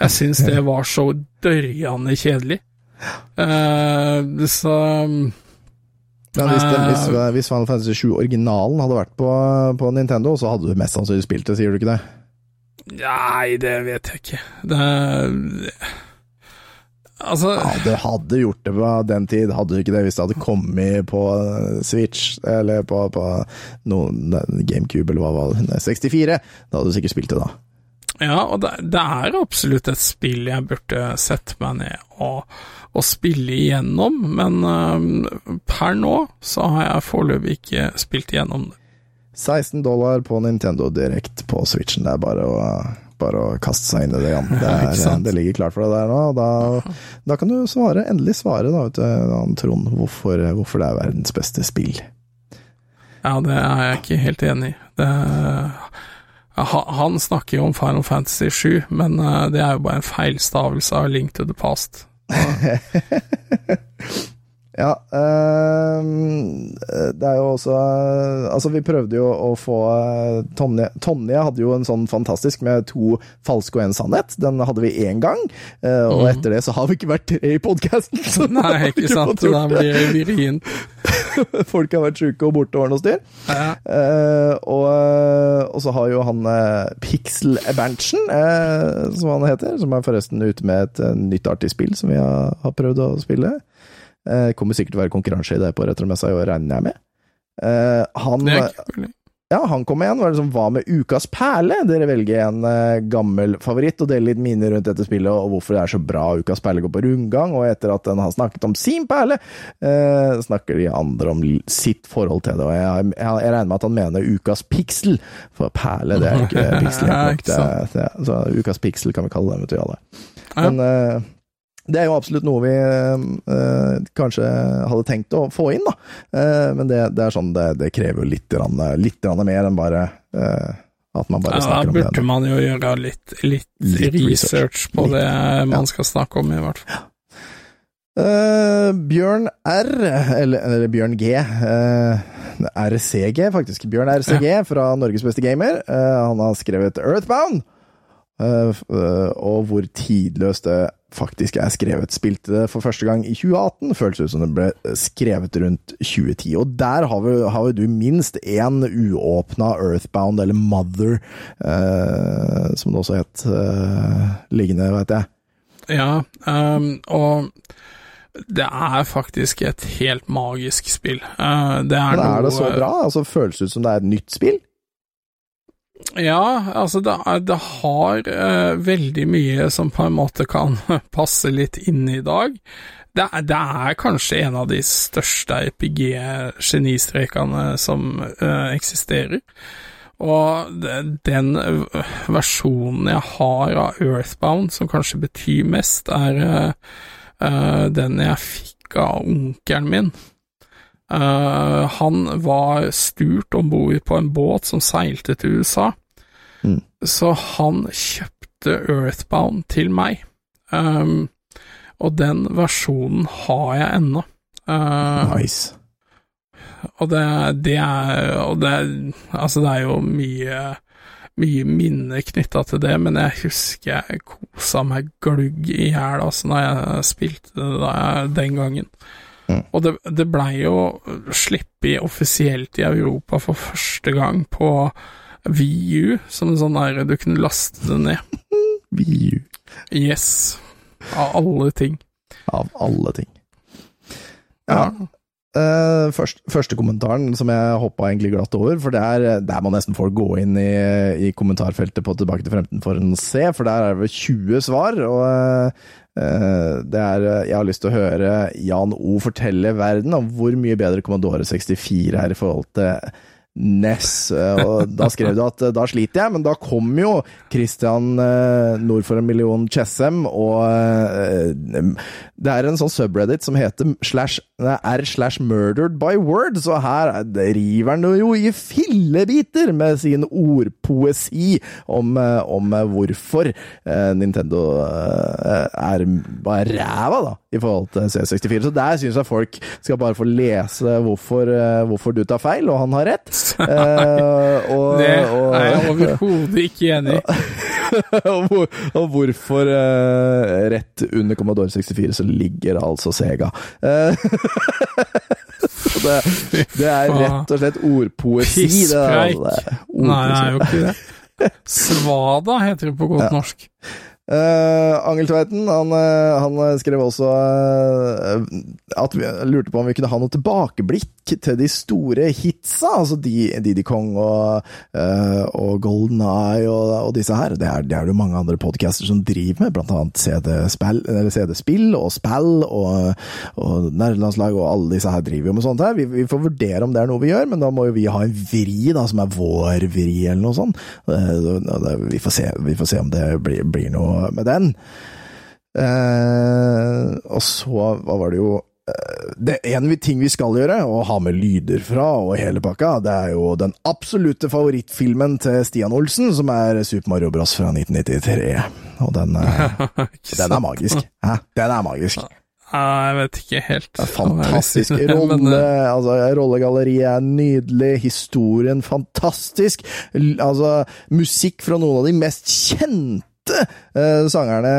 Jeg syns det var så dørjande kjedelig. Eh, så Men hvis, det, hvis, Eh. hvis Final Fantasy 7 originalen hadde vært på, på Nintendo, så hadde du mest sannsynlig spilt det, sier du ikke det? Nei, det vet jeg ikke. Det Altså Ja, du hadde gjort det på den tid, hadde du ikke det hvis det hadde kommet på Switch, eller på, på noen GameCube, eller hva var det, 64. Da hadde du sikkert spilt det da. Ja, og det, det er absolutt et spill jeg burde sette meg ned og, og spille igjennom, men um, per nå så har jeg foreløpig ikke spilt igjennom det. 16 dollar på Nintendo direkte på Switchen. Det er bare å, bare å kaste seg inn i det. Jan. [laughs] Det, er, ja, det ligger klart for deg der nå. og Da, [laughs] da kan du svare, endelig svare, da, vet du, Trond, hvorfor, hvorfor det er verdens beste spill. Ja, det er jeg ikke helt enig i. Det Han snakker jo om Final Fantasy 7, men øh, det er jo bare en feilstavelse av Link to the Past. [laughs] Ja, ehm, det er jo også Altså, vi prøvde jo å få eh, Tonje Tonje hadde jo en sånn fantastisk med to falske og en sannhet. Den hadde vi én gang, eh, og etter det så har vi ikke vært tre i podkasten. Mhm. [laughs] Nei, ikke sant, da blir det vrient. [laughs] Folk har vært sjuke og borte og ordna styr. Ja. Eh, og, og så har jo han Pixel Berntsen, eh, som han heter, som er forresten ute med et eh, nytt artig spill som vi har, har prøvd å spille. Eh, kommer sikkert til å være konkurranse i det på Retromessa i år, regner jeg med. Eh, han, ja, han kom igjen. Var det som, Hva med ukas perle? Dere velger en eh, gammel favoritt og deler litt minner rundt dette spillet, og hvorfor det er så bra ukas perle går på rundgang. Og etter at den har snakket om sin perle, eh, snakker de andre om sitt forhold til det. Og jeg, jeg, jeg regner med at han mener ukas piksel, for perle det er ikke [laughs] piksel. Det, det, så ukas piksel kan vi kalle det, vet du, alle. Men eh, det er jo absolutt noe vi eh, kanskje hadde tenkt å få inn, da. Eh, men det, det er sånn, det, det krever jo litt, grann, litt grann mer enn bare eh, at man bare Ja, da snakker om burde man jo gjøre litt, litt, Litt research. research på Litt, det man skal snakke om, i hvert fall. Uh, Bjørn R, eller, eller Bjørn G, uh, RCG faktisk, Bjørn RCG fra Norges beste gamer, Uh, han har skrevet Earthbound, eh, eh, og hvor tidløst det faktisk er skrevet. Spilte det for første gang i 2018, føles ut som det ble skrevet rundt 2010. Og der har, vi, har jo du minst én uåpna Earthbound, eller Mother, eh, som det også het, eh, liggende, vet jeg. Ja, um, og det er faktisk et helt magisk spill. Uh, det er Men er noe det så bra? Altså, føles det ut som det er et nytt spill? Ja, altså det, er, det har uh, veldig mye som på en måte kan [laughs] passe litt inn i dag. Det er, det er kanskje en av de største RPG-genistrekene som uh, eksisterer. Og den versjonen jeg har av Earthbound som kanskje betyr mest, er eh, den jeg fikk av onkelen min. Eh, han var sturt om bord på en båt som seilte til USA, Mm. så han kjøpte Earthbound til meg. Um, og den versjonen har jeg ennå. Uh, Nice. og det, det er Og det er Altså, det er jo mye mye minner knytta til det, men jeg husker jeg kosa meg glugg i hjel altså, når jeg spilte det da, den gangen. Mm. Og det, det blei jo sluppet offisielt i Europa for første gang på VU, som en sånn der du kunne laste det ned. [laughs] VU. Yes. Av alle ting. Av alle ting. Ja. Eh, først, første kommentaren som jeg hoppa egentlig glatt over, for det er der må nesten folk gå inn i, i kommentarfeltet på Tilbake til fremtiden for å se, for der er det vel 20 svar. og eh, det er, Jeg har lyst til å høre Jan O fortelle verden om hvor mye bedre Commodore 64 er i forhold til NES. eh, Og da skrev du at eh, da sliter jeg, men da kom jo Christian eh, nord for en million Chessem, og det er en sånn subreddit som heter slash, r slash murdered by word, så her er- river han jo i fillebiter med sin ordpoesi om, om hvorfor Nintendo er bare ræva, da, i forhold til C64. Så der syns jeg folk skal bare få lese hvorfor, hvorfor du tar feil, og han har rett. [laughs] Eh, og, Det og- er jeg overhodet ikke enig i. [laughs] og, hvor, og hvorfor eh, rett under Commodore 64 så ligger altså Sega. Eh, [laughs] det, det er rett og slett ordpoesi. Pisspreik. altså. Nei, det er jo ikke det. Svada heter det på godt Ja. norsk. Angel Tveiten han, eh, han skrev også uh, at vi lurte på om vi kunne ha noe tilbakeblikk til de store hitsa, altså Didi Kong og, uh, og Golden Eye og, og disse her. Det er det jo mange andre podcaster som driver med, blant annet CD-spill CD og spill og, og nerdelandslag og alle disse her driver jo med sånt her. Vi, vi får vurdere om det er noe vi gjør, men da må jo vi ha en vri da, som er vår vri, eller noe sånt. Uh, Vi får se, vi får se om det blir, blir noe med den. Eh, og så, hva var det jo eh, det En ting vi skal gjøre, å ha med lyder fra og hele pakka, det er jo den absolutte favorittfilmen til Stian Olsen, som er Super Mario Bros. fra 1993. Og den, eh, [laughs] den er magisk. Hæ? Den er magisk. Nei, jeg vet ikke helt. Fantastisk [laughs] rolle. eh, Altså, rollegalleriet er nydelig, historien fantastisk. Altså, musikk fra noen av de mest kjente eh, sangerne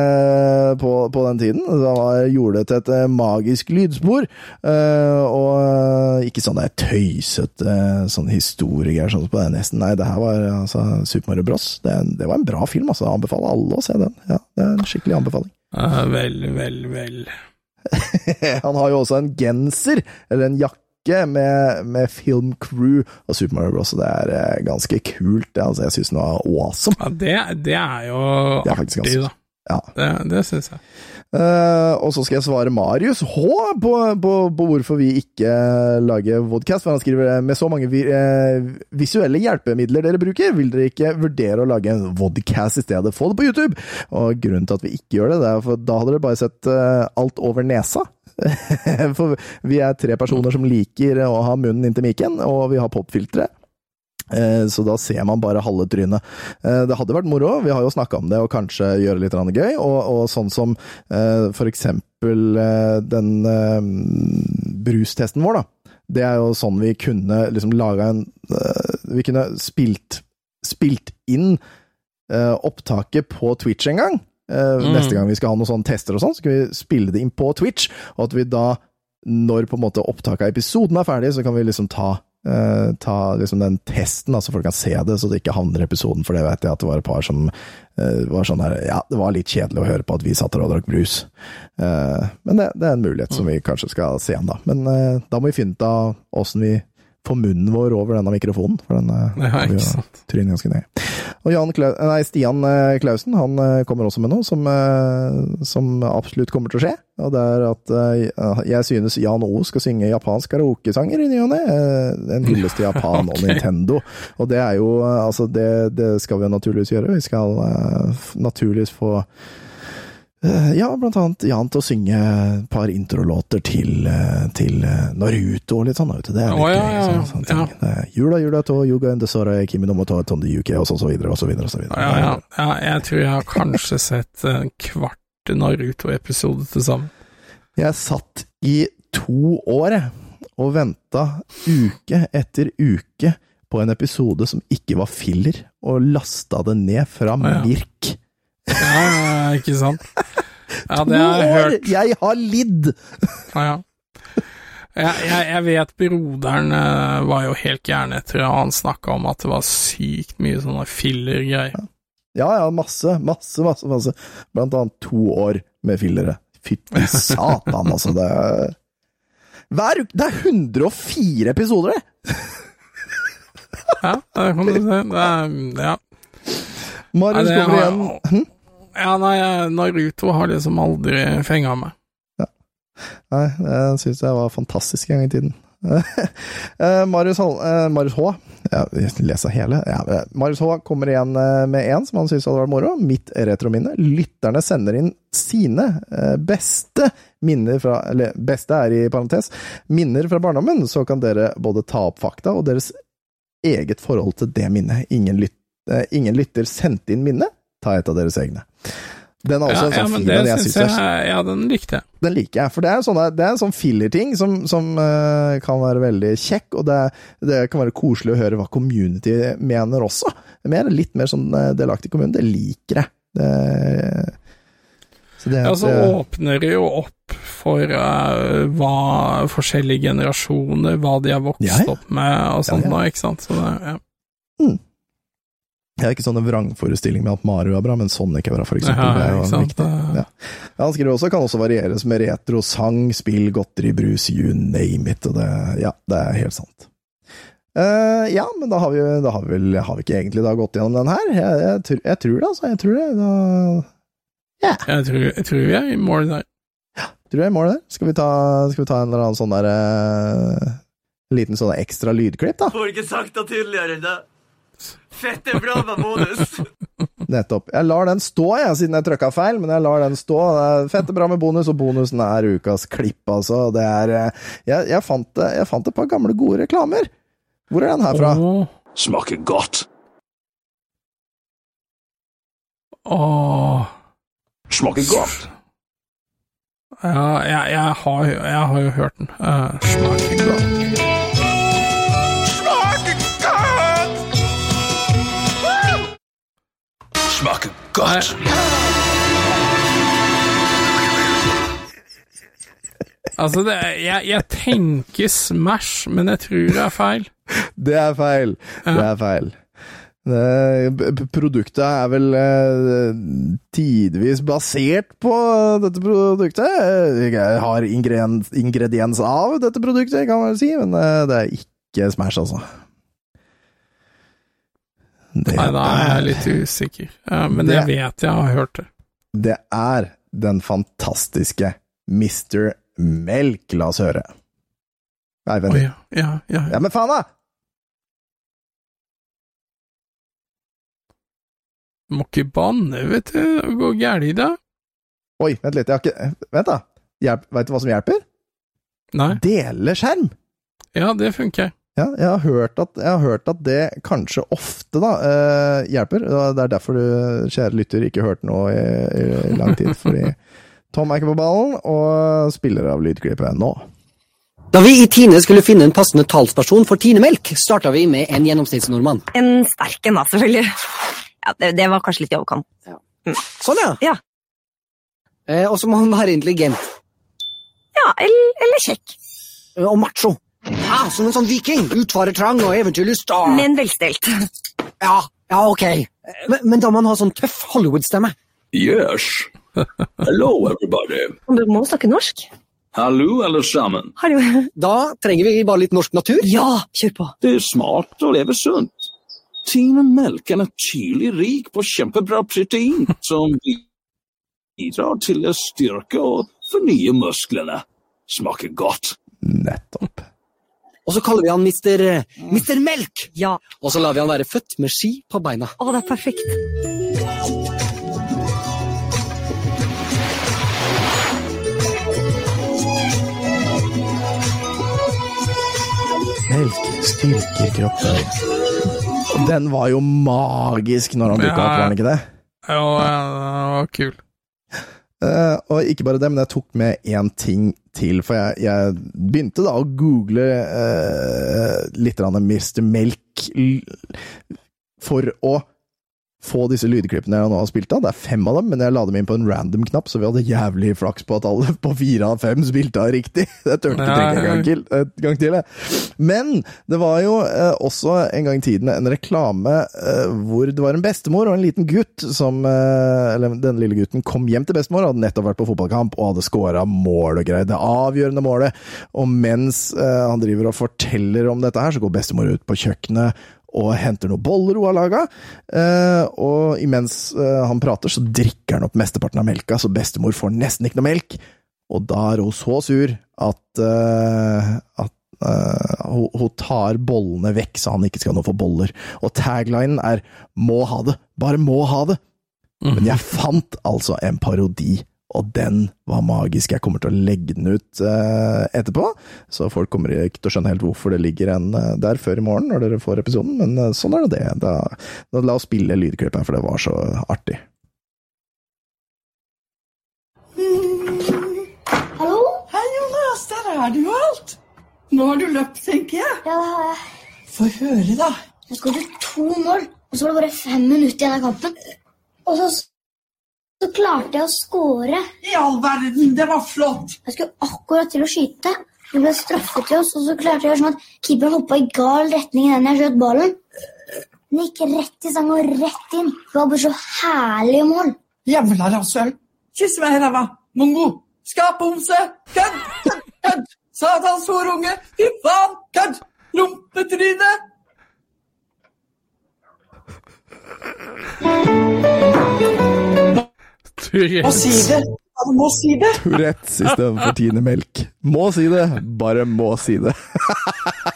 på, på den tiden. Så han gjorde det til et eh, magisk lydspor. eh, og eh, ikke sånn der tøysete uh, sånn historiegreier sånn på den nesten. Nei, det her var altså, Super Mario Bros. Det, det var en bra film, altså. Jeg anbefaler alle å se den. Ja, det er en skikkelig anbefaling. Ja, vel, vel, vel. [laughs] Han har jo også en genser, eller en jakke, med, med film crew og Super Mario Bros. Og det er eh, ganske kult. Altså, jeg syns den var awesome. Ja, det, det er jo Det er faktisk artig, ganske- da. Ja. Det, det syns jeg. Uh, og så skal jeg svare Marius H på, på, på hvorfor vi ikke lager vodcast. For han skriver med så mange vi, uh, visuelle hjelpemidler dere bruker, vil dere ikke vurdere å lage en vodcast i stedet? Få det på YouTube! Og grunnen til at vi ikke gjør det, det er for da hadde dere bare sett uh, alt over nesa. [laughs] for vi er tre personer som liker å ha munnen inntil mikken, og vi har popfiltre. Eh, Så da ser man bare halve trynet. Eh, Det hadde vært moro, vi har jo snakka om det, og kanskje gjøre litt gøy. Og, og sånn som eh, for eksempel den brustesten vår, da. Det er jo sånn vi kunne liksom laga en Vi kunne spilt, spilt inn opptaket på Twitch en gang. Eh, Mm. Neste gang vi skal ha noen sånne tester og sånn, så skal vi spille det inn på Twitch, og at vi da, når på en måte opptaket av episoden er ferdig, så kan vi liksom ta uh, ta liksom den testen, så folk kan se det, så det ikke havner i episoden. For det vet jeg at det var et par som uh, var sånn her Ja, det var litt kjedelig å høre på at vi satt der og drakk brus. Uh, men det, det er en mulighet som vi kanskje skal se igjen, da. Men da må vi finne ut av åssen vi får munnen vår over denne mikrofonen. For den eh, Ja, ikke sant. trynet ganske ned. Og Jan Klau nei, Stian eh, Klausen han eh, kommer også med noe som, eh, som absolutt kommer til å skje. Og det er at eh, jeg synes Jan O skal synge japansk karaokesanger i ny og ne. Eh, En hyllest til Japan og. [laughs] Nintendo. Og det er jo eh, Altså, det, det skal vi jo naturligvis gjøre. Vi skal eh, naturligvis få Eh, Ja, blant annet Jan til å synge et par introlåter til, eh, til eh, Naruto og litt sånn. Det er litt oh, ja, gøy. ja, sånn- ting. ja. Jula, jula to, yuga endesore, kimi no moto, tondi yuke, og så, så videre, og så videre, og så videre. Ja, ja, ja, jeg tror jeg har kanskje sett en kvart Naruto-episode til sammen. Jeg satt i to år og venta uke etter uke på en episode som ikke var filler, og lasta det ned fra ja. Mirk. Ja, ikke sant? Ja, det har jeg hørt. Jeg har lidd! Ja, ja. Jeg, jeg, jeg vet broderen eh, var jo helt gæren etter at han snakka om at det var sykt mye sånne filler-greier. Ja, ja, masse, masse, masse, masse. Blant annet to år med fillere. Fytti satan, altså. Det er hver Det er 104 episoder, det! Ja, det kan du si. Det er, ja. Marius kommer igjen. Hm? Ja, nei, Naruto har liksom aldri fenga meg. Nei, det syns jeg var fantastisk en gang i tiden. [laughs] Eh, Marius, eh, Marius H. Ja, leser hele. Ja, eh, Marius H kommer igjen med en som han syns hadde vært moro. Mitt retrominne. Lytterne sender inn sine beste minner fra Eller beste er i parentes. Minner fra barndommen. Så kan dere både ta opp fakta og deres eget forhold til det minnet. Ingen, lyt, ingen lytter sendte inn minne. Ta et av deres egne. Den er også Ja, en sånn men fin en jeg syns er Ja, den likte jeg. den liker jeg, for det er, sånne, det er en sånn fillerting som, som uh, kan være veldig kjekk, og det, det kan være koselig å høre hva community mener også. Mer, litt mer sånn eh, delaktig kommune, det liker jeg. Det, så det, Ja, så det- åpner det jo opp for uh, hva forskjellige generasjoner, hva de har vokst Ja, ja. opp med og sånt Ja, ja. nå, ikke sant. Så det, ja. Jeg har ikke sånn en vrangforestilling med at Mario er bra, men Sonic er bra, for eksempel. Ja, det er jo ikke sant. viktig. Ja. Ja, han skriver også kan også varieres med retro, sang, spill, godteri, brus, you name it. Og det, ja, det er helt sant. Uh, ja, men da har vi, da har vi vel har vi ikke egentlig da gått gjennom den her. Jeg, jeg, tror- jeg tror det, altså. Jeg tror det. Da Jeg, tror, jeg tror vi er i mål der. tror jeg er målet der. Skal vi ta, skal vi ta en eller annen sånn der uh, liten sånn ekstra lydklipp, da? Får ikke sagt det tydeligere enn det. Fette bra med bonus. [laughs] Nettopp. Jeg lar den stå, jeg, siden jeg trykka feil, men jeg lar den stå. Fette bra med bonus, og bonusen er ukas klipp, altså. Det er eh, Jeg, jeg, fant, jeg fant et par gamle, gode reklamer. Hvor er den her fra? Oh. Smaker godt. åh. Smaker godt. Ja, jeg, jeg, har, jeg har jo hørt den. Uh, smaker godt. Smaker godt. Altså, det, er- jeg, jeg tenker Smash, men jeg tror det er feil. Det er feil. Det er feil. Det, produktet er vel eh, tidvis basert på dette produktet. Jeg har ingrediens, ingrediens av dette produktet, kan man vel si, men eh, det er ikke Smash, altså. Det Nei, da er jeg litt usikker. Men Det- jeg vet jeg har hørt det. Det er den fantastiske Mr. Melk. La oss høre. Nei, vent. Oi, ja, ja, ja. Ja, men faen, da! Må ikke banne, vet du. Det går galt i det. Oi, vent litt. Jeg har ikke Vent, da. Hjelp. Vet du hva som hjelper? Nei. Dele skjerm! Ja, det funker. Ja, jeg har hørt at, jeg har hørt at det kanskje ofte da, eh, hjelper. Det er derfor du, kjære lytter, ikke hørte noe i, i lang tid. [laughs] Fordi Tom er ikke på ballen, og spiller av lydklippet nå. Da vi i Tine skulle finne en passende talsperson for Tinemelk, starta vi med en gjennomsnittsnordmann. En sterk en, da, selvfølgelig. Ja, det, det var kanskje litt i overkant. Sånn, ja. Ja. Eh, og så må han være intelligent. Ja, eller, eller kjekk. Eh, Og macho. Ja, som en sånn viking. Utfarertrang og eventyrlyst. og- Men velstelt. Ja, ja, ok. Men, men da må han ha sånn tøff Hollywood-stemme. Yes. Hello, everybody. Du må snakke norsk. Hallo, alle sammen. Hallo. Da trenger vi bare litt norsk natur. Ja, kjør på. Det er smart å leve sunt. Tine Melk er naturlig rik på kjempebra protein som bidrar til å styrke og fornye musklene. Smaker godt. Nettopp. Og så kaller vi han Mister, eh, mm. Mister Melk! Ja. Og så lar vi han være født med ski på beina. Å, det er perfekt. Melk styrker kroppen. Den var jo magisk når han dukka opp, var den ikke det? Ja, den var kul. Eh, og ikke bare det, men jeg tok med én ting til. For jeg, jeg begynte da å google uh, litt Mr. Melk for å få disse lydklippene jeg nå har spilt av. Det er fem av dem, men jeg la dem inn på en random-knapp, så vi hadde jævlig flaks på at alle på fire av fem spilte av riktig. [laughs] Det turte ikke tenke en gang til. En gang til jeg. Men det var jo eh, også en gang i tiden en reklame eh, hvor det var en bestemor og en liten gutt som eh, Eller denne lille gutten kom hjem til bestemor, hadde nettopp vært på fotballkamp og hadde scora mål og greier. Det avgjørende målet. Og mens eh, han driver og forteller om dette her, så går bestemor ut på kjøkkenet og henter noen boller hun har laga. Eh, og imens eh, han prater, så drikker han opp mesteparten av melka, så bestemor får nesten ikke noe melk. Og da er hun så sur at, eh, at uh, hun, hun tar bollene vekk, så han ikke skal nå få boller. Og taglinen er 'må ha det', bare må ha det. Men jeg fant altså en parodi, og den var magisk. Jeg kommer til å legge den ut eh, etterpå, så folk kommer ikke til å skjønne helt hvorfor det ligger en eh, der før i morgen, når dere får episoden, men eh, sånn er det det. Da, da, la oss spille lydklipp her, for det var så artig. Hallo? Hei, Jonas. Der er du jo alt. Nå har du løpt, tenker jeg. Ja, det har jeg. Få høre, da. Jeg skåret to mål, og så var det bare fem minutter igjen av kampen. Og så, så klarte jeg å skåre. I all verden, det var flott. Jeg skulle akkurat til å skyte. Det ble straffet til oss, og så klarte jeg å gjøre sånn at keeperen hoppa i gal retning i den jeg skjøt ballen. Den gikk rett i stang og rett inn. Det var bare så herlig mål. Jævla rasshøl. Kyss meg i ræva. Mongo. Skaphomse. Kødd! Kødd! Kødd! Satans horunge. Fy faen! Kødd! Rumpetryne. [laughs] Må si det. Du må si det. Tourettes istedenfor Tine Melk. Må si det, bare må si det.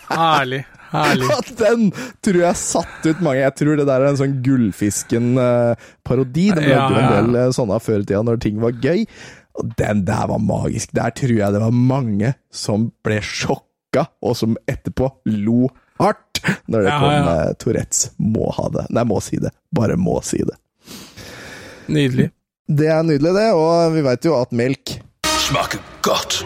Herlig. Herlig. Ja, den tror jeg satt ut mange. Jeg tror det der er en sånn Gullfisken-parodi. De lagde Ja, ja. en del eh, sånne før i tida når ting var gøy. Og den der var magisk. Der tror jeg det var mange som ble sjokka, og som etterpå lo hardt når det Ja, kom ja. eh, Tourettes. Må ha det. Nei, må si det. Bare må si det. Nydelig. Det er nydelig, det, og vi veit jo at melk Smaker godt.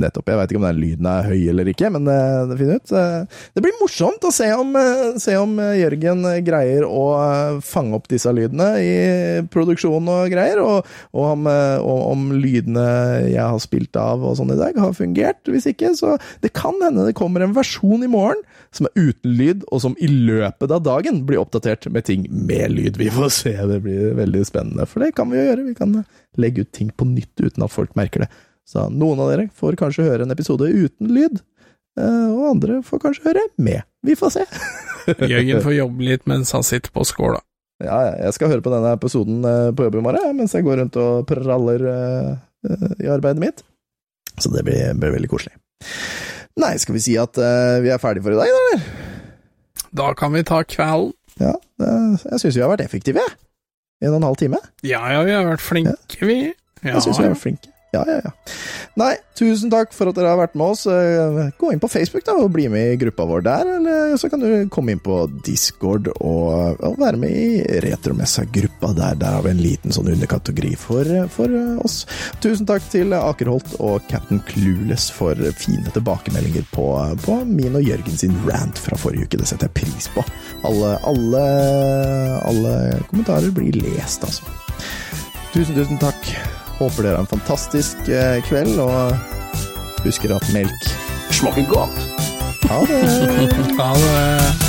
Nettopp. Jeg veit ikke om den lyden er høy eller ikke, men det, det finner ut. Eh, Det blir morsomt å se om, eh, se om eh, Jørgen greier å eh, fange opp disse lydene i produksjonen og greier, og, og om, eh, om lydene jeg har spilt av og sånn i dag, har fungert. Hvis ikke, så Det kan hende det kommer en versjon i morgen som er uten lyd, og som i løpet av dagen blir oppdatert med ting med lyd. Vi får se, det blir veldig spennende. For det kan vi jo gjøre. Vi kan legge ut ting på nytt uten at folk merker det. Så noen av dere får kanskje høre en episode uten lyd, eh, og andre får kanskje høre med. Vi får se. [laughs] Jørgen får jobbe litt mens han sitter på skåla. Ja, ja, jeg skal høre på denne episoden eh, på jobb i morgen, mens jeg går rundt og praller eh, i arbeidet mitt. Så det blir, blir veldig koselig. Nei, skal vi si at vi er ferdige for i dag, eller? Da kan vi ta kvelden. Ja, jeg syns vi har vært effektive, jeg. En og en halv time. Ja, ja, vi har vært flinke, vi. Ja, Jeg syns vi har vært flinke. Ja, ja, ja. Nei, tusen takk for at dere har vært med oss. Eh, Gå inn på Facebook da, og bli med i gruppa vår der, eller så kan du komme inn på Discord og, og være med i Retromessa-gruppa der. Der har vi en liten sånn underkategori for, for eh, oss. Tusen takk til Akerholt og Captain Clueless for fine tilbakemeldinger på, på min og Jørgen sin rant fra forrige uke. Det setter jeg pris på. Alle, alle, alle kommentarer blir lest, altså. Tusen, tusen takk. Håper dere har en fantastisk eh, kveld, og husker at melk Smaker godt. Ha det. [laughs] Ha det.